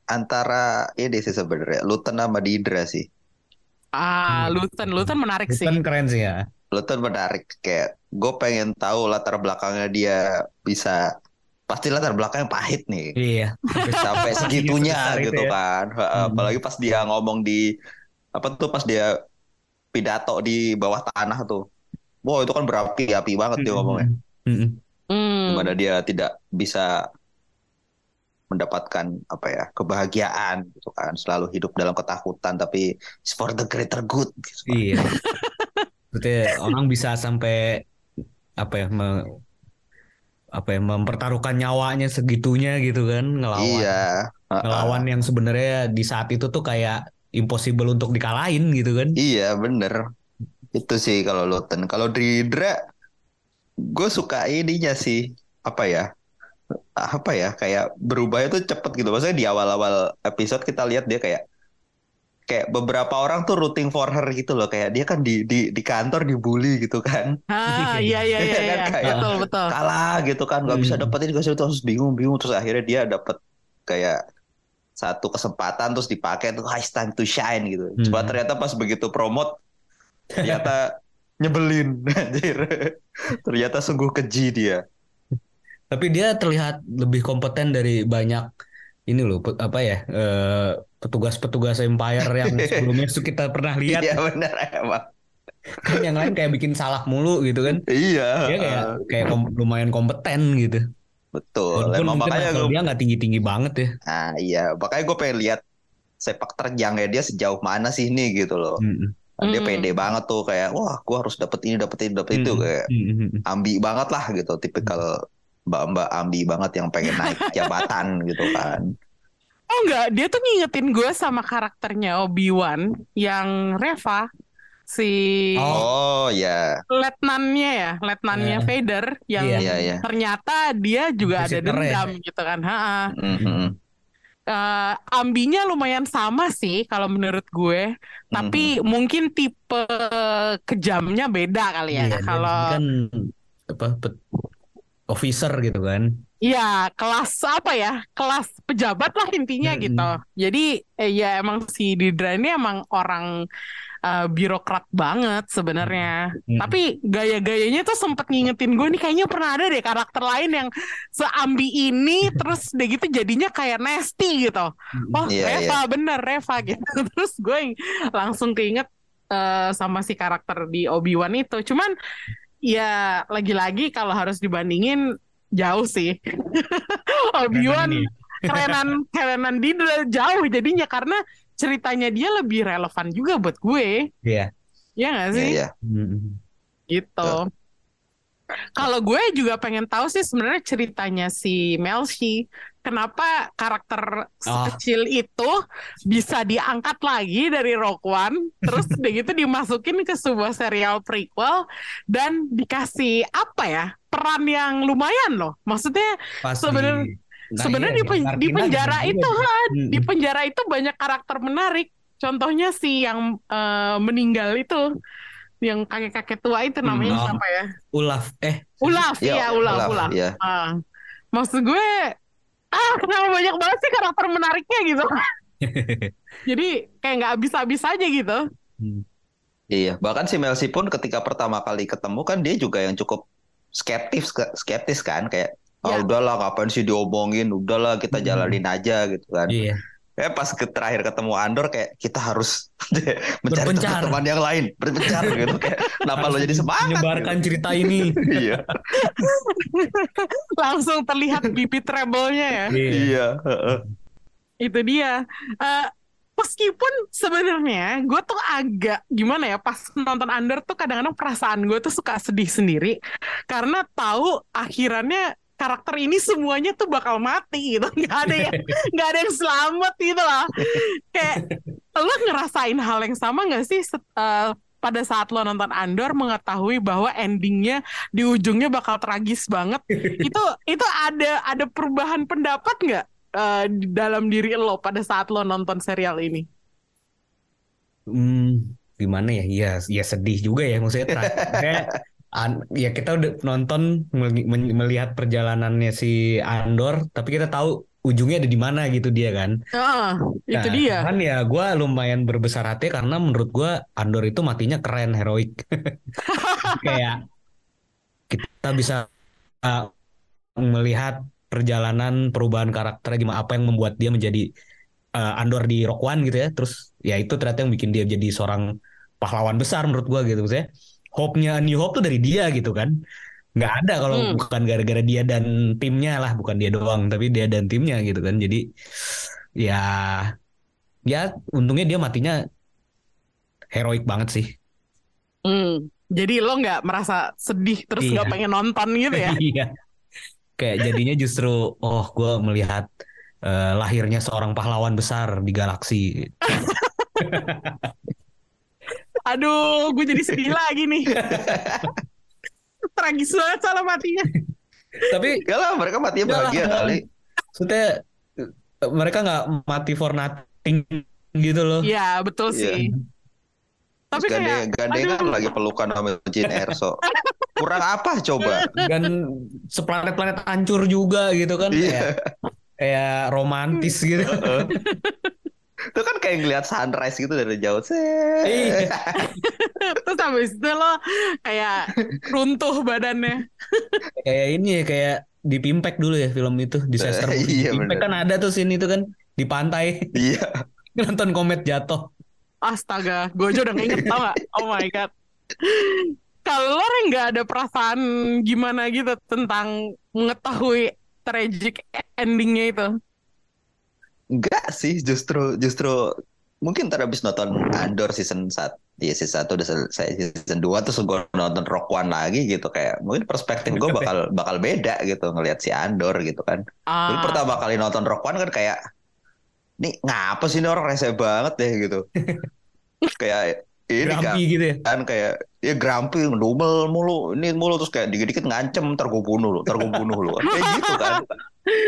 antara ini sih sebenarnya Luton sama Didra sih. Ah. Luton, Luton menarik sih. Kan keren sih ya Luton menarik kayak gue pengen tahu latar belakangnya dia bisa pasti latar belakangnya pahit nih iya sampai segitunya itu gitu ya. kan. Hmm. Apalagi pas dia ngomong di apa tuh pas dia pidato di bawah tanah tuh. Wow itu kan berapi-api banget dia ngomongnya. Mm-mm. Hmm. Di mana dia tidak bisa mendapatkan apa ya kebahagiaan gitu kan selalu hidup dalam ketakutan tapi it's for the greater good gitu. Iya. Maksudnya orang bisa sampai apa ya me- apa ya mempertaruhkan nyawanya segitunya gitu kan ngelawan iya Heeh. ngelawan yang sebenarnya di saat itu tuh kayak impossible untuk dikalahin gitu kan. iya bener itu sih kalau Luton. Kalau Dridra gue suka ininya sih. Apa ya? Apa ya? Kayak berubahnya tuh cepet gitu. Maksudnya di awal-awal episode kita lihat dia kayak kayak beberapa orang tuh rooting for her gitu loh. Kayak dia kan di di di kantor dibully gitu kan. Ah, iya iya iya, Kan? iya. kayak- betul betul. kalah gitu kan. Nggak bisa Hmm. dapetin gue terus bingung bingung. Terus akhirnya dia dapet kayak satu kesempatan terus dipakai tuh "Ah, it's time to shine gitu. Hmm. Cuma ternyata pas begitu promote ternyata nyebelin anjir ternyata sungguh keji dia Tapi dia terlihat lebih kompeten dari banyak ini loh apa ya eh, petugas-petugas Empire yang sebelumnya tuh kita pernah lihat iya bener emang kan yang lain kayak bikin salah mulu gitu kan. iya Dia kayak kayak kom- lumayan kompeten gitu. betul Walaupun emang makanya gue dia nggak tinggi-tinggi banget ya. nah iya makanya gue pengen lihat sepak terjangnya dia sejauh mana sih ini gitu loh Mm-mm. Nah, dia Hmm. pede banget tuh kayak wah gue harus dapet ini dapet ini dapet itu Mm-mm. kayak Mm-mm. ambi banget lah gitu tipikal mbak-mbak ambi banget yang pengen naik jabatan gitu kan Oh enggak, dia tuh ngingetin gue sama karakternya Obi-Wan yang Reva si oh ya letnannya ya, letnannya Eh. Vader yang Iya. iya ternyata dia juga ada Inquisitor ya. dendam gitu kan. Ha-ha. Mhm. Eh, ambinya lumayan sama sih kalau menurut gue, tapi Mhm. mungkin tipe kejamnya beda kali ya. Dia kalau kan apa pet- officer gitu kan. Iya, kelas apa ya? Kelas pejabat lah intinya Mm-mm. gitu. Jadi eh, ya emang si Didra ini emang orang eh, birokrat banget sebenarnya. Mm-mm. Tapi gaya-gayanya tuh sempet ngingetin gue nih kayaknya pernah ada deh karakter lain yang seambi ini terus deh gitu jadinya kayak nasty gitu. Wah, Iya, Reva bener Reva gitu. Terus gue langsung keinget eh, sama si karakter di Obi-Wan itu. Cuman ya lagi-lagi kalau harus dibandingin jauh sih. Obi-Wan Kerenan kerenan kerenan Didra jauh jadinya karena ceritanya dia lebih relevan juga buat gue. Iya. Ya nggak Iya, sih? iya. Mm-mm. Gitu. Kalau gue juga pengen tahu sih sebenarnya ceritanya si Melshi. Kenapa karakter Oh. kecil itu bisa diangkat lagi dari Rogue One, terus udah gitu dimasukin ke sebuah serial prequel dan dikasih apa ya peran yang lumayan loh. Maksudnya Sebenarnya- Nah, sebenarnya iya, di, pen- di penjara juga itu juga. Di penjara itu banyak karakter menarik. Contohnya si yang eh, meninggal itu, yang kakek-kakek tua itu namanya Hmm, siapa ya? Ulaf eh Ulaf, iya Ulaf, Ulaf. Iya. Ah, maksud gue, ah kenapa banyak banget sih karakter menariknya gitu? Jadi kayak nggak habis-habis aja gitu. Hmm. Iya, bahkan si Melsi pun ketika pertama kali ketemu kan dia juga yang cukup skeptis skeptis kan kayak ah Ya. udahlah ngapain sih diomongin, udahlah kita Hmm. jalanin aja gitu kan. iya Kayak pas ke terakhir ketemu Andor kayak kita harus mencari teman yang lain, berpencar gitu kayak kenapa lo jadi semangat? menyebarkan cerita ini iya, Langsung terlihat bibit rebelnya ya. Iya. iya, heeh. Itu dia. Eh, meskipun sebenarnya gue tuh agak gimana ya pas nonton Under tuh kadang-kadang perasaan gue tuh suka sedih sendiri karena tahu akhirannya karakter ini semuanya tuh bakal mati gitu. Nggak ada yang nggak ada yang selamat gitu loh kayak lo ngerasain hal yang sama nggak sih set- eh, pada saat lo nonton Andor mengetahui bahwa endingnya di ujungnya bakal tragis banget? Itu itu ada ada perubahan pendapat nggak di dalam diri lo pada saat lo nonton serial ini? Hmm, gimana ya? Iya, ya sedih juga ya maksudnya an- ya kita udah nonton melihat perjalanannya si Andor, tapi kita tahu ujungnya ada di mana gitu dia kan. Heeh, itu Nah, dia Kan ya gue lumayan berbesar hati karena menurut gue Andor itu matinya keren, heroik. Kayak kita bisa uh, melihat perjalanan perubahan karakter gimana apa yang membuat dia menjadi uh, Andor di Rock One gitu ya. Terus ya itu ternyata yang bikin dia jadi seorang pahlawan besar menurut gue gitu. Maksudnya hope-nya New Hope tuh dari dia gitu kan. Nggak ada kalau Hmm. bukan gara-gara dia dan timnya lah, bukan dia doang, tapi dia dan timnya gitu kan. Jadi ya ya untungnya dia matinya heroik banget sih. Hmm, jadi lo nggak merasa sedih terus nggak Iya. pengen nonton gitu ya Iya. Kayak jadinya justru oh gue melihat eh, lahirnya seorang pahlawan besar di galaksi. aduh gue jadi sedih lagi nih tragis banget soalnya matinya Tapi Enggak lah, mereka matinya Enggak lah. bahagia kali. maksudnya eh, mereka nggak mati for nothing gitu loh. Iya betul Iya. sih tapi Terus kayak gandeng, gandengan aduh. lagi pelukan sama Jin Erso. Kurang apa coba? Dan seplanet-planet hancur juga gitu kan kayak Iya. kayak romantis gitu. Itu kan kayak ngeliat sunrise gitu dari jauh. Iya. Set. terus habis itu lo kayak runtuh badannya kayak ini ya kayak di Pimpek dulu ya film itu di Sester Iya, di Pimpek bener. kan ada tuh scene itu kan di pantai Iya. nonton komet jatuh. astaga gue aja udah nginget tau gak oh my god kalau lo nggak ada perasaan gimana gitu tentang mengetahui tragic endingnya itu Enggak sih, justru justru mungkin ntar abis nonton Andor season 1 di season 1 udah selesai season 2 terus gue nonton Rock One lagi gitu kayak mungkin perspektif gue bakal bakal beda gitu ngelihat si Andor gitu kan. Jadi Ah, pertama kali nonton Rock One kan kayak nih ngapa sih ini orang rese banget deh gitu. kayak ini kan, Grumpy gitu ya. kan kayak ya grumpy ngedumel mulu ini mulu terus kayak dikit-dikit ngancem ntar gue bunuh lu ntar gue bunuh lu kayak gitu kan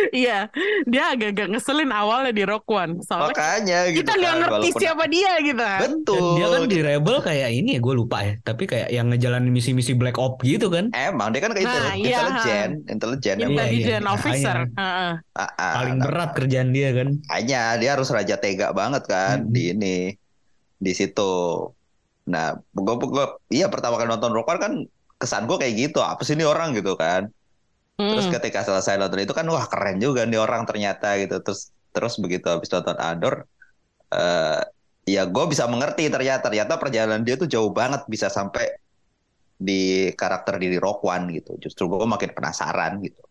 iya dia agak-agak ngeselin awalnya di Rock One soalnya makanya gitu kita nggak kan ngerti walaupun siapa dia gitu kan Dan betul dia kan di Rebel kayak ini ya gue lupa ya. Tapi kayak yang ngejalanin misi-misi Black Ops gitu kan. Emang dia kan kayak Nah, intel- iya. intelijen, intelijen Iya, emang. intelligent iya, officer. Heeh. Ah, ah, Paling nah, berat kerjaan dia kan. Makanya dia harus raja tega banget kan Hmm. di ini di situ. Nah, gua, gua iya pertama kali nonton Rock One kan kesan gue kayak gitu. Apa sih ini orang gitu kan? Terus Hmm. ketika selesai nonton itu kan wah keren juga nih orang ternyata gitu. Terus terus begitu habis nonton Andor eh ya gue bisa mengerti ternyata ternyata perjalanan dia tuh jauh banget bisa sampai di karakter diri Rock One gitu. Justru gue makin penasaran gitu.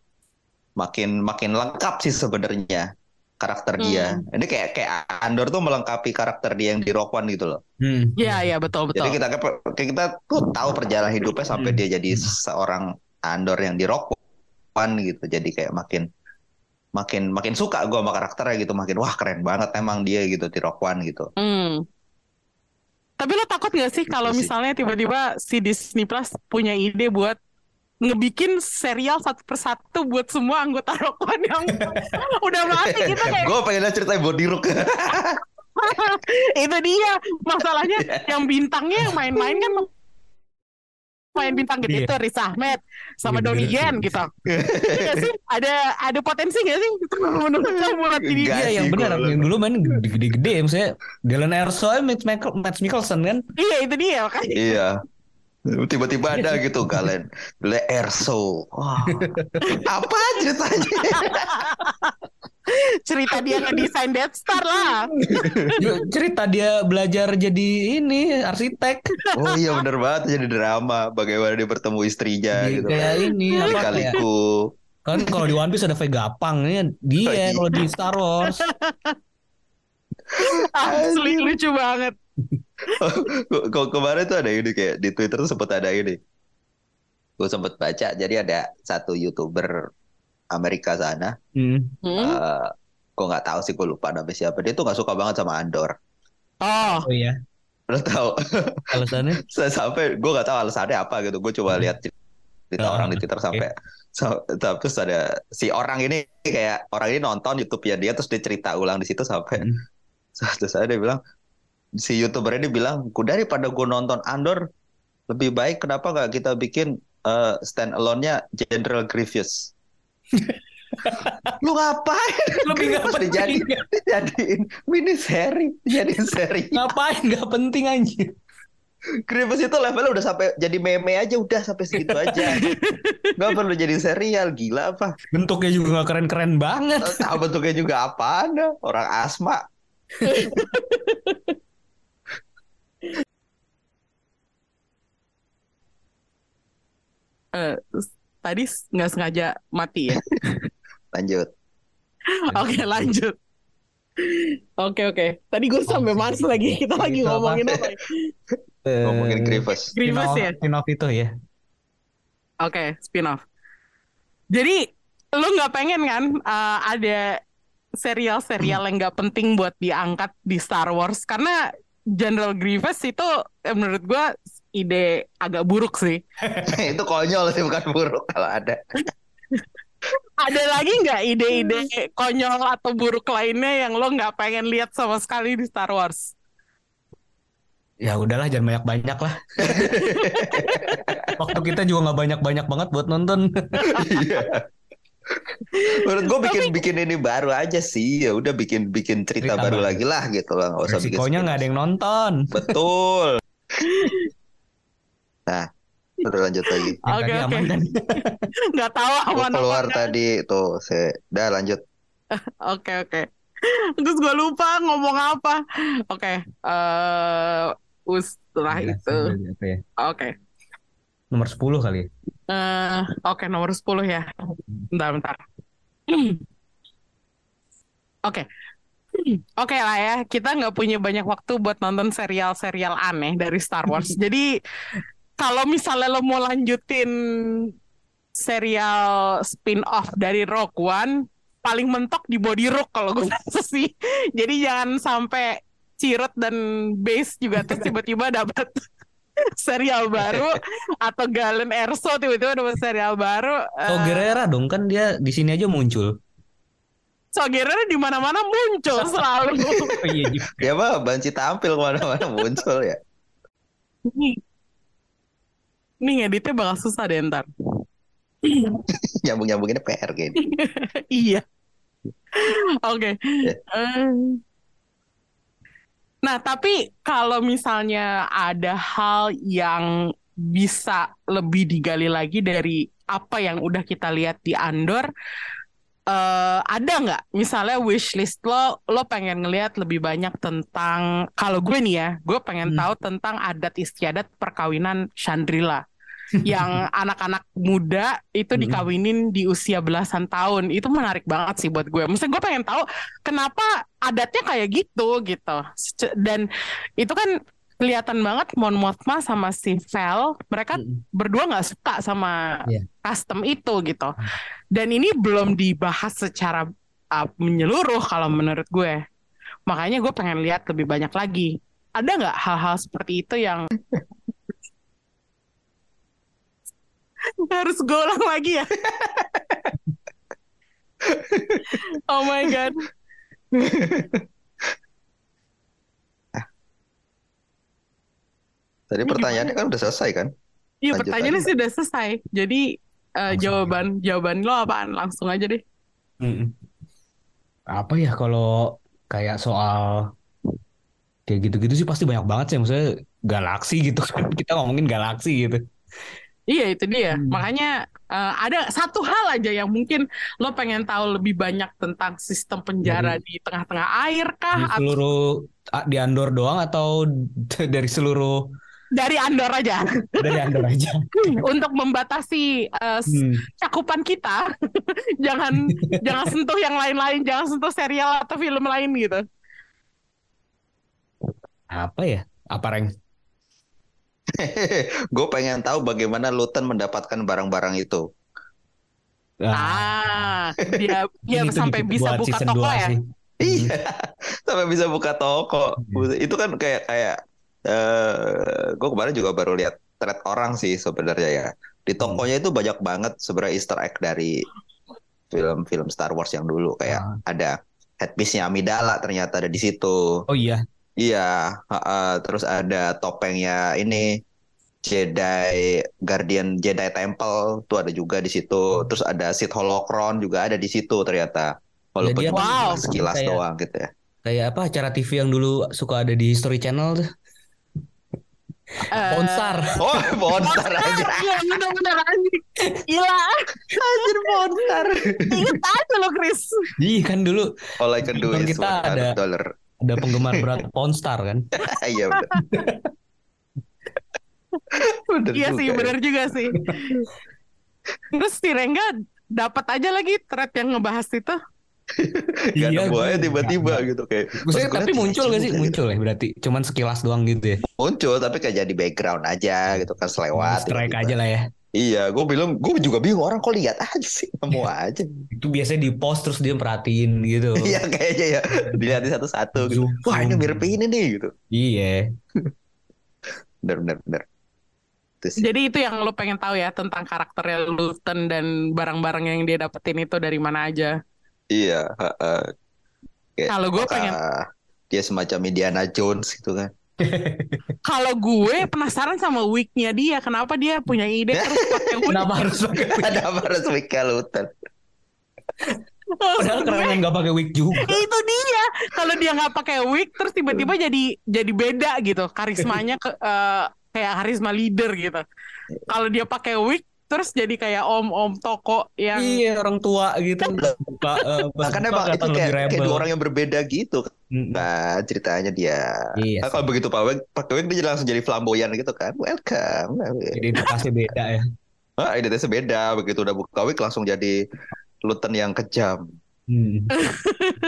Makin makin lengkap sih sebenarnya karakter dia. Ini kayak kayak Andor tuh melengkapi karakter dia yang di Rock One gitu loh. Hmm. Iya iya betul Jadi betul kita kayak kita tuh tahu perjalanan hidupnya sampai Hmm. dia jadi seorang Andor yang di Rock One gitu. Jadi kayak makin makin makin suka gue sama karakternya gitu. Makin wah keren banget emang dia gitu di Rock One gitu. Hmm. Tapi lo takut gak sih kalau Gitu sih. misalnya tiba-tiba si Disney Plus punya ide buat ngebikin serial satu persatu buat semua anggota Rock One yang udah mati kita kayak gue pengen cerita Body Rook. itu dia masalahnya yang bintangnya yang main-main kan main bintang gede Iya. tuh Riz Ahmed sama Iya, Donnie bener. Yen gitu. Iya sih? Ada ada potensi gak sih menurut kamu buat ini? Iya sih, yang benar yang dulu main gede-gede maksudnya Dylan Erso Matt, Michael, Matt Mikkelsen kan Iya itu dia makanya. Iya. Tiba-tiba ada gitu kalian Le Erso. Wah. Apa ceritanya? cerita dia ngedesain Death Star lah. Yuk, cerita dia belajar jadi ini arsitek Oh iya bener banget jadi drama bagaimana dia bertemu istrinya Jadi gitu. kayak ini apa kayak Kaliku. kan kalau di One Piece ada Vega Pang ini Oh, dia iya. kalau di Star Wars Asli lucu banget. Kok kemarin tuh ada ini kayak di Twitter tuh sempat ada ini. Gue sempat baca jadi ada satu youtuber Amerika sana. hmm. Hmm? eh gue nggak tahu sih gue lupa namanya siapa. Dia tuh nggak suka banget sama Andor. Oh, oh iya Lo tau? alasannya sampai gue nggak tahu alasannya apa gitu. Gue coba lihat cerita Ah, orang di Twitter sampai sa- sa- terus ada si orang ini kayak orang ini nonton YouTube ya dia terus dia cerita ulang di situ sampai Hmm. terus saya dia bilang si youtuber ini bilang daripada gue nonton Andor lebih baik kenapa nggak kita bikin eh, stand alone-nya General Grievous? Lu ngapain? Lebih Grievous penting dijadi, dijadiin mini seri dijadiin seri. Ngapain? Nggak penting anjir. Grievous itu levelnya udah sampai jadi meme aja udah sampai segitu aja. Nggak perlu jadi serial gila apa? Bentuknya juga nggak keren-keren banget. Tahu bentuknya juga apa ada orang asma eh, tadi nggak sengaja mati ya. lanjut Oke lanjut. Oke oke. Tadi gue sampai Mars lagi. Kita lagi Itu apa? ngomongin apa? ya? ngomongin Eh, Grievous Grievous ya. spin-off itu ya Oke, spin-off. Jadi lu nggak pengen kan uh, ada serial-serial yang nggak penting buat diangkat di Star Wars karena General Grievous itu eh, menurut gua ide agak buruk sih. itu konyol sih bukan buruk kalau ada Ada lagi nggak ide-ide konyol atau buruk lainnya yang lo nggak pengen lihat sama sekali di Star Wars? ya udahlah jangan banyak-banyak lah waktu kita juga nggak banyak-banyak banget buat nonton Iya. Menurut gue bikin bikin ini baru aja sih ya udah bikin bikin cerita Cerita baru baru. lagi lah gitu lah nggak usah bikin nggak ada yang nonton betul nah udah lanjut lagi Oke, oke. aman Nggak tahu gue aman keluar apa tadi tuh saya udah lanjut Oke oke. Terus gue lupa ngomong apa. Oke. eh setelah Iya, itu. ya? Oke. nomor 10 kali. Eh, Oke nomor 10 ya. Bentar bentar. Oke. Oke lah ya, kita nggak punya banyak waktu buat nonton serial-serial aneh dari Star Wars. Jadi kalau misalnya lo mau lanjutin serial spin-off dari Rogue One, paling mentok di Body Rock kalau gue rasa sih. Jadi jangan sampai Cirut dan Base juga terus tiba-tiba dapat serial baru atau Galen Erso tiba-tiba dapat serial baru. Oh Gerera dong kan dia di sini aja muncul. Sogernya di mana-mana muncul selalu. Oh, iya dia mah banci tampil ke mana-mana muncul ya Nih, ngeditnya bakal susah deh ntar. nyambung nyambunginnya PR gini iya. Oke. Eh, Nah, tapi kalau misalnya ada hal yang bisa lebih digali lagi dari apa yang udah kita lihat di Andor, eh ada nggak misalnya wishlist lo, lo pengen ngelihat lebih banyak tentang, kalau gue nih ya, gue pengen Hmm. tahu tentang adat istiadat perkawinan Chandrila. yang anak-anak muda itu Hmm. dikawinin di usia belasan tahun itu menarik banget sih buat gue. Maksudnya gue pengen tahu kenapa adatnya kayak gitu gitu. Dan itu kan kelihatan banget Mon Mothma sama si Vel mereka Mm-mm. berdua nggak suka sama Iya. custom itu gitu. Dan ini belum dibahas secara uh, menyeluruh kalau menurut gue. Makanya gue pengen lihat lebih banyak lagi. Ada nggak hal-hal seperti itu yang harus gue ulang lagi ya? oh my god. Tadi pertanyaannya kan udah selesai kan? Iya Lanjut pertanyaannya aja. sih udah selesai. Jadi uh, Langsung jawaban jawaban lo apaan? Langsung aja deh. Mm-mm. Apa ya kalau kayak soal kayak gitu-gitu sih pasti banyak banget sih maksudnya galaksi gitu kan kita ngomongin galaksi gitu. Iya itu dia. Hmm. Makanya eh, ada satu hal aja yang mungkin lo pengen tahu lebih banyak tentang sistem penjara di tengah-tengah air Di kah? Atau seluruh ah, di Andor doang atau dari seluruh dari Andor aja dari Andor aja. untuk membatasi s- Hmm. cakupan kita. jangan jangan sentuh yang lain-lain, jangan sentuh serial atau film lain gitu. Apa ya? Apa Reng? Gue pengen tahu bagaimana Luton mendapatkan barang-barang itu. Ah, dia dia ini tuh sampai bisa buka toko ya. sih. Iya, sampai bisa buka toko. Iya. Itu kan kayak kayak eh gue kemarin juga baru lihat thread orang sih sebenarnya ya. Di Hmm. tokonya itu banyak banget sebenarnya Easter egg dari film-film Star Wars yang dulu kayak Ah. ada headpiece-nya Amidala ternyata ada di situ. Oh iya. Iya, ha-ha. terus ada topengnya ini Jedi Guardian Jedi Temple tuh ada juga di situ. Terus ada Sith Holocron juga ada di situ ternyata. Walaupun dia cuma Wow. sekilas kayak- doang gitu ya. Kayak apa acara TV yang dulu suka ada di History Channel tuh. Eh, Ponstar. Oh, monster aja. Iya bener-bener anjing. Gila, Anjir monster. inget aja lo Chris. Iya kan dulu All I can do is kita ada- dollar. ada penggemar berat Ponstar kan. Iya. Bener Iya juga sih, ya. bener juga sih. Terus si Rengga dapat aja lagi thread yang ngebahas itu. Gak Iya, nemu gue aja tiba-tiba nggak- gitu kayak. Maksudnya tapi muncul iya gak sih? juga gitu. Muncul ya berarti. Cuman sekilas doang gitu ya. Muncul tapi kayak jadi background aja gitu kan selewat. Strike tiba-tiba. aja lah ya. Iya, gue bilang, gue juga bingung orang kok lihat aja sih, nemu aja. Itu biasanya di post terus dia perhatiin gitu. Iya kayaknya ya, dilihatin satu-satu gitu. Wah ini mirip ini nih gitu. Iya. Bener bener bener. Itu sih. Jadi itu yang lo pengen tahu ya tentang karakternya Luton dan barang-barang yang dia dapetin itu dari mana aja. Iya. heeh. Kayak, Kalau gue pengen, dia semacam Indiana Jones gitu kan? kalau gue penasaran sama wignya dia, kenapa dia punya ide terus pakai wig? Kenapa harus pakai wig? Ada apa harus Mika Luton? Padahal keren nggak pakai wig juga. itu dia kalau dia nggak pakai wig terus tiba-tiba jadi jadi beda gitu karismanya ke, eh, kayak karisma leader gitu kalau dia pakai wig terus jadi kayak om-om toko yang Iya orang tua gitu. Buka, pas Bahkan emang itu kayak, kayak dua orang yang berbeda gitu kan ceritanya dia. Iya. Nah, kalau begitu Pak Wig, pakai wig dia langsung jadi flamboyan gitu kan. Welcome. Identitasnya beda ya. Ah, identitasnya beda. Begitu udah buka wig langsung jadi Luton yang kejam. Hmm.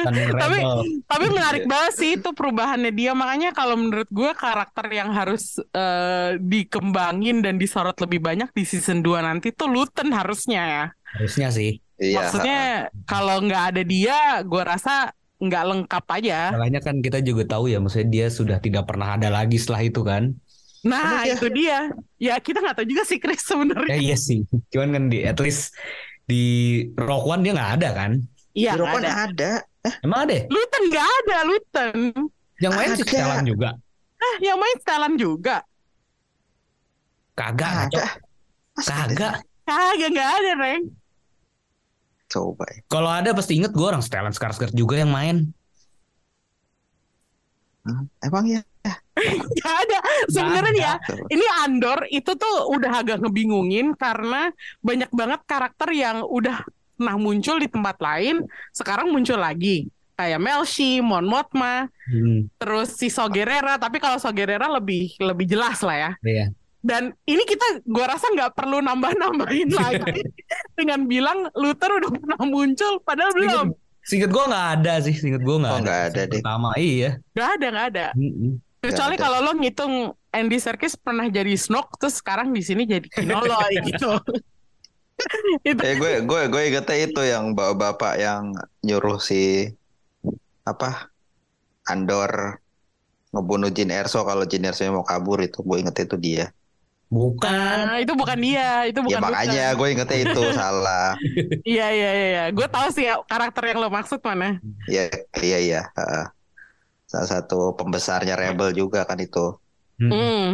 Yang Tapi- tapi menarik banget sih itu perubahannya dia makanya kalau menurut gue karakter yang harus eh, dikembangin dan disorot lebih banyak di season 2 nanti tuh Luton harusnya ya Harusnya sih. Iya. maksudnya kalau nggak ada dia gue rasa nggak lengkap aja Salahnya kan kita juga tahu ya, maksudnya dia sudah tidak pernah ada lagi setelah itu kan. Nah, dia- itu dia. Ya, kita nggak tahu juga sih Chris sebenarnya. Ya iya sih. Cuman kan di at least di Rock One dia nggak ada kan? Iya, Rokan ada. ada. Emang ada? ya? Luton nggak ada, Luton. Yang main si Ada. Stellan juga. Ah, yang main setelan juga. Kagak, ada Kagak. Kagak nggak ada, Reng. Coba. Kalau ada pasti inget gue orang Stellan Skarsgård juga yang main. Hmm, Emang ya? Nggak ada. Sebenarnya ya, ini Andor itu tuh udah agak ngebingungin karena banyak banget karakter yang udah pernah muncul di tempat lain, sekarang muncul lagi. Kayak Melshi, Mon Mothma, Hmm, terus si Sogerera. Tapi kalau Sogerera lebih lebih jelas lah ya. iya. Dan ini kita gua rasa nggak perlu nambah-nambahin lagi dengan bilang Luther udah pernah muncul padahal belum. Singkat gue nggak ada sih, singkat gue nggak Oh, ada. ada deh. Pertama iya. Nggak ada, nggak ada. Mm-mm. Kecuali kalau lo ngitung Andy Serkis pernah jadi Snoke terus sekarang di sini jadi Kinoloy gitu. Itu Eh gue gue gue ingetnya itu yang bapak-bapak yang nyuruh si apa Andor ngebunuh Jin Erso kalau Jin Erso mau kabur itu gue inget itu dia. Bukan. Ah, itu bukan dia, itu bukan ya makanya gue ingetnya itu salah. Iya iya iya, iya. gue tahu sih karakter yang lo maksud mana. Ya iya iya. heeh. Salah satu pembesarnya Rebel juga kan itu. Mm. Hmm.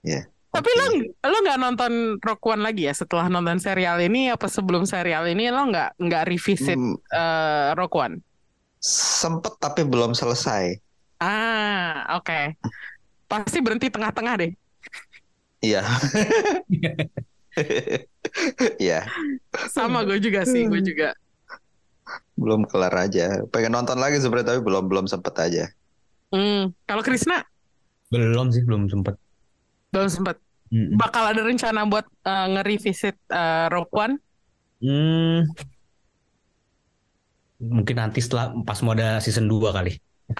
Iya. Tapi lo lo nggak nonton Rock One lagi ya setelah nonton serial ini apa sebelum serial ini lo nggak nggak revisit Hmm, eh, Rock One? sempet tapi belum selesai. Ah oke. Pasti berhenti tengah-tengah deh. Iya. Iya, Sama gue juga sih, gue juga. belum kelar aja. Pengen nonton lagi sebenarnya tapi belum belum sempet aja. Hmm. Kalau Krisna Belum sih, belum sempet. Belum sempat. Mm. Bakal ada rencana buat eh, nge-revisit eh, Rock One? Hmm. Mungkin nanti setelah pas mau ada season 2 kali.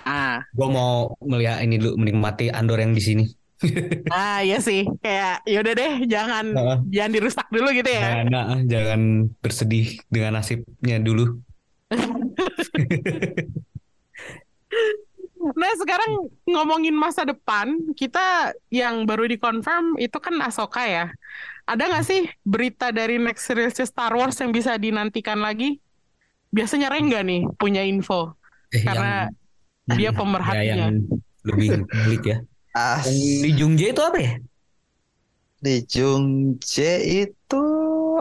Ah, Gue mau melihat ini dulu menikmati Andor yang di sini. ah iya sih. Kayak yaudah deh, jangan Heeh. jangan dirusak dulu gitu ya. Nah, nah, jangan bersedih dengan nasibnya dulu. Nah sekarang ngomongin masa depan, kita yang baru dikonfirm itu kan Ahsoka ya. Ada nggak sih berita dari next series Star Wars yang bisa dinantikan lagi? Biasanya Rengga nih punya info, Eh, karena yang, dia ya, pemerhatinya. yang lebih ngulik ya. Ah, Jung Jae itu apa ya? di Jung Jae itu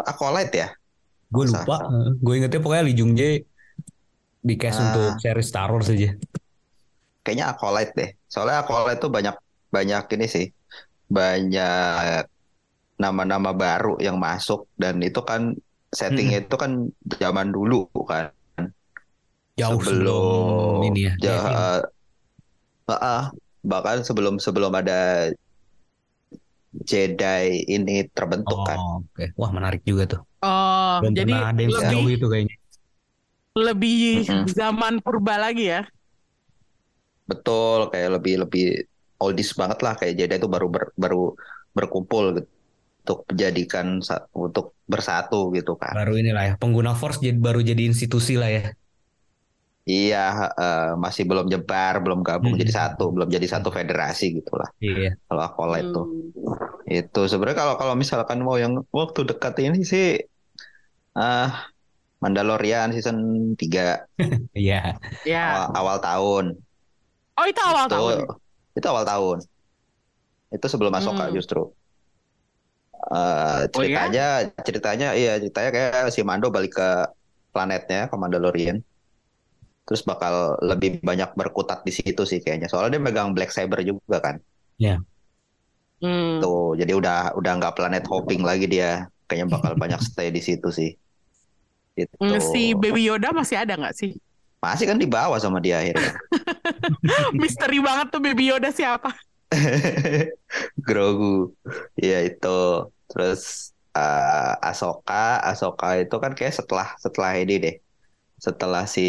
Acolyte ya? Gue lupa. Gue ingetnya pokoknya Lee Jung Jae di cast Ah. untuk series Star Wars aja. Kayaknya Acolyte deh. Soalnya Acolyte tuh banyak banyak ini sih. Banyak nama-nama baru yang masuk dan itu kan settingnya itu kan zaman dulu kan. Jauh sebelum ini ya. Ja- Devin. eh, eh, bahkan sebelum sebelum ada Jedi ini terbentuk kan. Oh, oke. Wah, menarik juga tuh. Oh, Belum jadi pernah ada yang lebih itu kayaknya. lebih Mm-mm. zaman purba lagi ya. Betul, kayak lebih lebih oldies banget lah kayak Jedi itu baru ber- baru berkumpul gitu untuk menjadikan untuk bersatu gitu kan. Baru inilah ya. Pengguna Force jadi baru jadi institusi lah ya. Iya, eh, masih belum nyebar, belum gabung Hmm. jadi satu, belum jadi satu federasi gitulah. Iya. Kalau tuh. Hmm. Itu sebenarnya kalau kalau misalkan mau yang waktu dekat ini sih ah Mandalorian season 3 Iya. Ya. awal, awal tahun. Oh itu awal itu tahun. itu awal tahun. Itu sebelum Ahsoka Hmm. justru. Eh, Oh ya? ceritanya ceritanya iya ceritanya kayak si Mando balik ke planetnya ke Mandalorian. Terus bakal lebih banyak berkutat di situ sih kayaknya. Soalnya dia megang black saber juga kan. Hmm. Tuh, jadi udah udah nggak planet hopping lagi dia. Kayaknya bakal banyak stay di situ sih. Gitu. Hmm, Si Baby Yoda masih ada nggak sih? Masih kan dibawa sama dia akhirnya. Misteri banget tuh Baby Yoda siapa? Grogu. Ya itu. Terus eh Ahsoka, Ahsoka itu kan kayak setelah setelah ini deh. Setelah si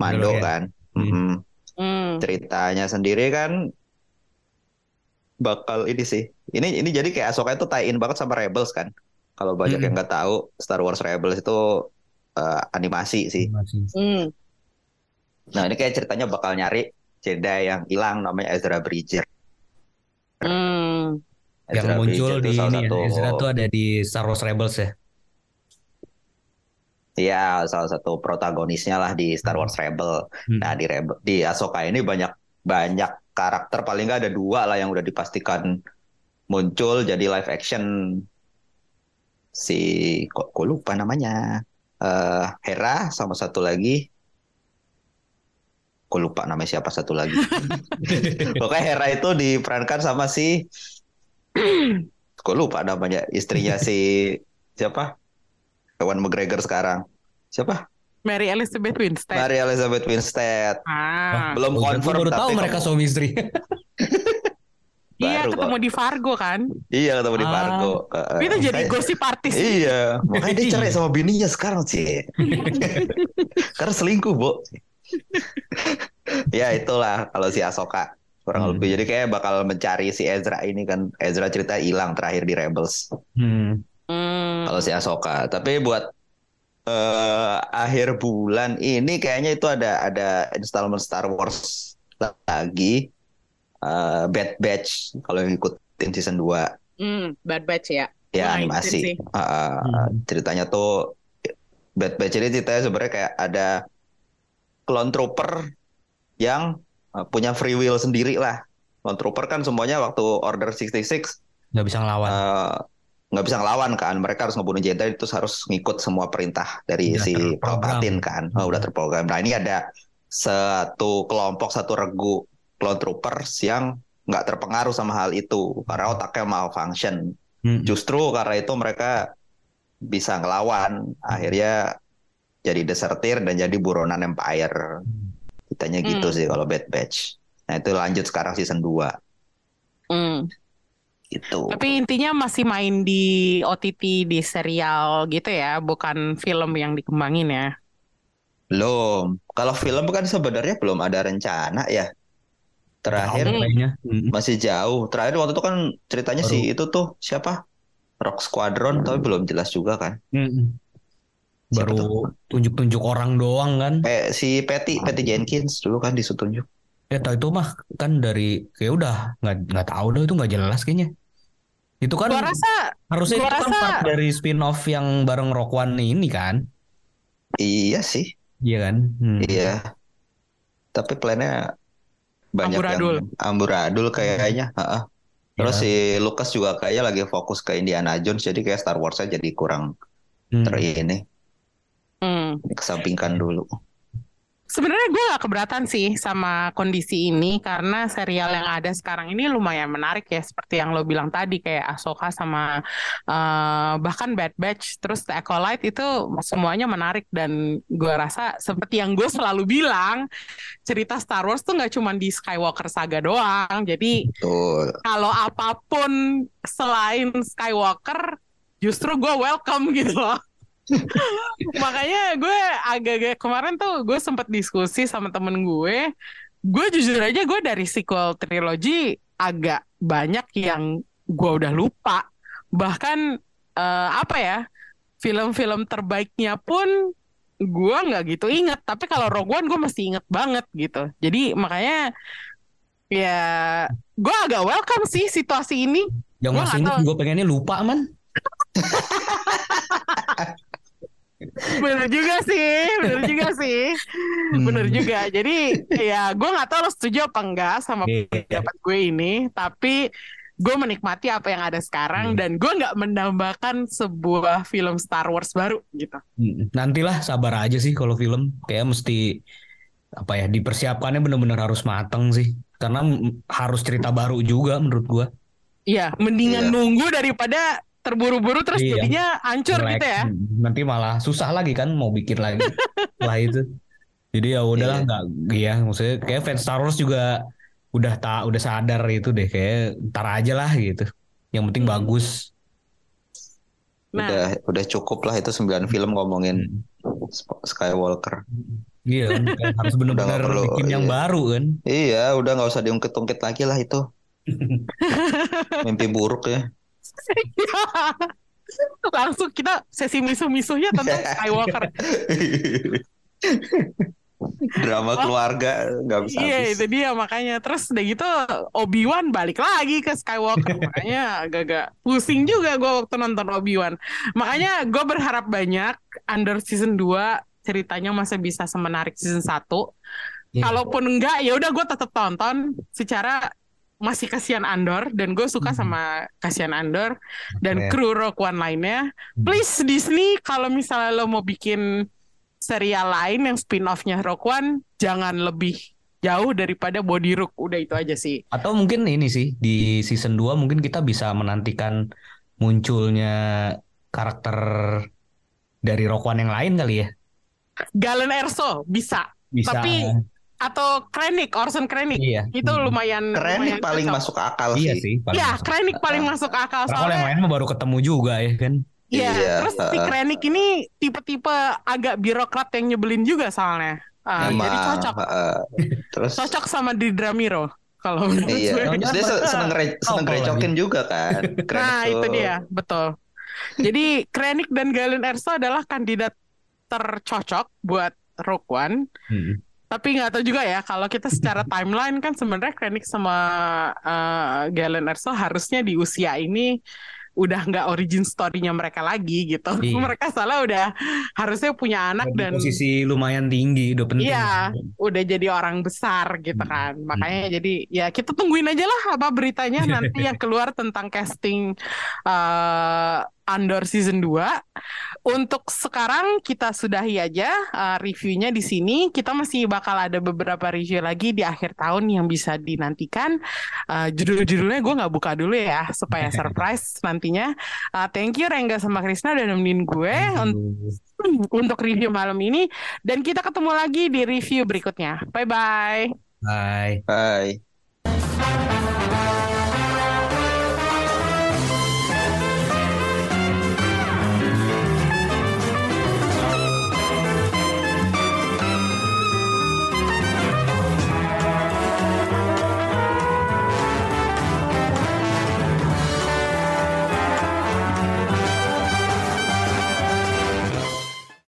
Mando Mandalorian. kan. Hmm. Mm-mm. Hmm. Ceritanya sendiri kan bakal ini sih. Ini ini jadi kayak Ahsoka itu tie-in banget sama Rebels kan. Kalau banyak Mm-mm. yang nggak tahu, Star Wars Rebels itu eh, animasi sih. Masih. Hmm. Nah, ini kayak ceritanya bakal nyari Jedi yang hilang namanya Ezra Bridger. Hmm. Yang Ezra muncul Bridger di itu salah ini ya. satu Ezra tuh ada di Star Wars Rebels ya. ya salah satu protagonisnya lah di Star Wars Rebel. Hmm. Nah, di Rebel di Ahsoka ini banyak banyak karakter paling nggak ada dua lah yang udah dipastikan muncul jadi live action si kok, kok lupa namanya Eh Hera sama satu lagi kok lupa namanya siapa satu lagi pokoknya Hera itu diperankan sama si kok lupa namanya istrinya si siapa Ewan McGregor sekarang siapa Mary Elizabeth Winstead. Mary Elizabeth Winstead Ah. belum Oh, iya, confirm gua baru tahu tapi mereka kamu- suami istri. Iya baru ketemu di Fargo kan. iya ketemu di Ah. Fargo Eh, Itu jadi gosip artis. Iya, makanya dia cerai sama bininya sekarang sih. Karena selingkuh, Bo. ya itulah kalau si Ahsoka kurang Hmm. lebih. Jadi kayak bakal mencari si Ezra ini kan. Ezra cerita hilang terakhir di Rebels. Hmm. Hmm. Kalau si Ahsoka. Tapi buat eh, akhir bulan ini kayaknya itu ada ada installment Star Wars lagi. Eh, Bad Batch kalau yang ikutin season 2 Hmm, Bad Batch ya. ya Wah, animasi. ah, Hmm. ceritanya tuh Bad Batch ini ceritanya sebenarnya kayak ada clone trooper yang uh, punya free will sendiri lah. Clone trooper kan semuanya waktu Order 66 Nggak bisa ngelawan. uh, nggak bisa ngelawan kan. Mereka harus ngebunuh Jedi itu harus ngikut semua perintah dari Udah si. Palpatine kan. Oh, udah Hmm. terprogram. Nah, ini ada satu kelompok satu regu clone troopers yang nggak terpengaruh sama hal itu karena otaknya malfunction. Hmm. Justru karena itu mereka bisa ngelawan, akhirnya jadi desertir dan jadi buronan Empire. Kitanya gitu Hmm. sih kalau Bad Batch. Nah itu lanjut sekarang season 2 Hmm. gitu. Tapi intinya masih main di OTT di serial gitu ya, bukan film yang dikembangin ya. Belum. Kalau film kan sebenarnya belum ada rencana ya. Terakhir. Hmm. masih jauh. Terakhir waktu itu kan ceritanya Baru. si itu tuh siapa? Rock Squadron tapi belum jelas juga kan. Hmm. Baru tunjuk-tunjuk orang doang kan. Eh si Patty Patty Jenkins dulu kan disutunjuk. Ya tahu itu mah kan dari kayak udah nggak nggak tahu deh itu nggak jelas kayaknya. Itu kan Gua rasa harusnya gua itu kan rasa- part dari spin-off yang bareng Rock One ini kan. Iya sih. Iya kan? Hmm. Iya. Tapi plannya banyak Amburadul. yang amburadul kayaknya. Heeh. Terus Ya. si Lucas juga kayaknya lagi fokus ke Indiana Jones jadi kayak Star Wars-nya jadi kurang Hmm. ter ini hmm, dikesampingkan dulu. Sebenarnya gue gak keberatan sih sama kondisi ini karena serial yang ada sekarang ini lumayan menarik ya seperti yang lo bilang tadi kayak Ahsoka sama eh, bahkan Bad Batch terus The Acolyte itu semuanya menarik. Dan gue rasa seperti yang gue selalu bilang cerita Star Wars tuh nggak cuma di Skywalker Saga doang. Jadi kalau apa pun selain Skywalker justru gue welcome gitu loh. Makanya gue agak-agak kemarin tuh gue sempat diskusi sama temen gue. Gue jujur aja gue dari sequel trilogy agak banyak yang gue udah lupa. Bahkan eh, apa ya film-film terbaiknya pun gue nggak gitu inget. Tapi kalau Rogue One gue masih inget banget gitu. Jadi makanya ya gue agak welcome sih situasi ini. Yang Gua masih inget juga pengennya lupa man. Bener juga sih, bener juga sih, Hmm. bener juga. Jadi ya gue nggak tahu lo setuju apa enggak sama Iya. pendapat gue ini, tapi gue menikmati apa yang ada sekarang Hmm. dan gue nggak menambahkan sebuah film Star Wars baru gitu. Hmm. Nantilah sabar aja sih kalau film kayak mesti apa ya dipersiapkannya bener-bener harus mateng sih karena harus cerita baru juga menurut gua. Iya, mendingan Iya. nunggu daripada terburu-buru terus Iya. jadinya hancur Jelek. gitu ya. Nanti malah susah lagi kan mau bikin lagi lah itu. Jadi ya udahlah Iya. nggak ya maksudnya kayak fans Star Wars juga udah tak udah sadar itu deh kayak ntar aja lah gitu. Yang penting Hmm. bagus. Nah. Udah udah cukup lah itu 9 film ngomongin Skywalker. Iya kan harus perlu, bikin yang iya. baru kan. Iya, udah nggak usah diungkit-ungkit lagi lah itu. Mimpi buruk ya. Langsung kita sesi misuh-misuhnya tentang Skywalker. Drama keluarga nggak bisa Iya habis. itu dia makanya terus udah gitu Obi-Wan balik lagi ke Skywalker makanya agak-agak pusing juga gue waktu nonton Obi-Wan makanya gue berharap banyak under season 2 ceritanya masih bisa semenarik season 1 Iya. kalaupun enggak ya udah gue tetap tonton secara masih kasihan Andor dan gue suka Hmm. sama kasihan Andor dan Keren. kru Rogue One lainnya Hmm. please Disney kalau misalnya lo mau bikin serial lain yang spin-off-nya Rogue One jangan lebih jauh daripada Body Rook udah itu aja sih Atau mungkin ini sih di season 2 mungkin kita bisa menantikan munculnya karakter dari Rock One yang lain kali ya. Galen Erso bisa Bisa. Tapi atau Krennic Orson Krennic iya. itu Hmm. lumayan Keren lumayan paling cocok. masuk akal Iya sih. sih. paling ya masuk. Krennic paling masuk akal Karena kalau yang soalnya lain mah baru ketemu juga ya kan. Iya, Iya, terus si. Krennic ini tipe-tipe agak birokrat yang nyebelin juga soalnya. Emang, jadi cocok. heeh. terus Cocok sama di Dramiro kalau menurut gue. iya terus dia se- seneng re- seneng Oh, grecokin juga kan Keren Nah, itu tuh. dia, betul. Jadi Krennic dan Galen Erso adalah kandidat tercocok buat Rogue One. Hmm. Tapi nggak tahu juga ya kalau kita secara timeline kan sebenarnya Krennic sama eh, Galen Erso harusnya di usia ini udah nggak origin story-nya mereka lagi gitu. Iya. mereka salah udah harusnya punya anak Di dan posisi lumayan tinggi, udah penting. Iya, udah jadi orang besar gitu Hmm. kan. Makanya jadi ya kita tungguin aja lah apa beritanya nanti yang keluar tentang casting eh, Andor season 2. Untuk sekarang kita sudahi aja eh, reviewnya di sini. Kita masih bakal ada beberapa review lagi di akhir tahun yang bisa dinantikan. Eh, judul-judulnya gue nggak buka dulu ya supaya surprise nantinya. Eh, thank you Rengga sama Krisna udah nemenin gue untuk untuk review malam ini dan kita ketemu lagi di review berikutnya. Bye bye. Bye. Bye.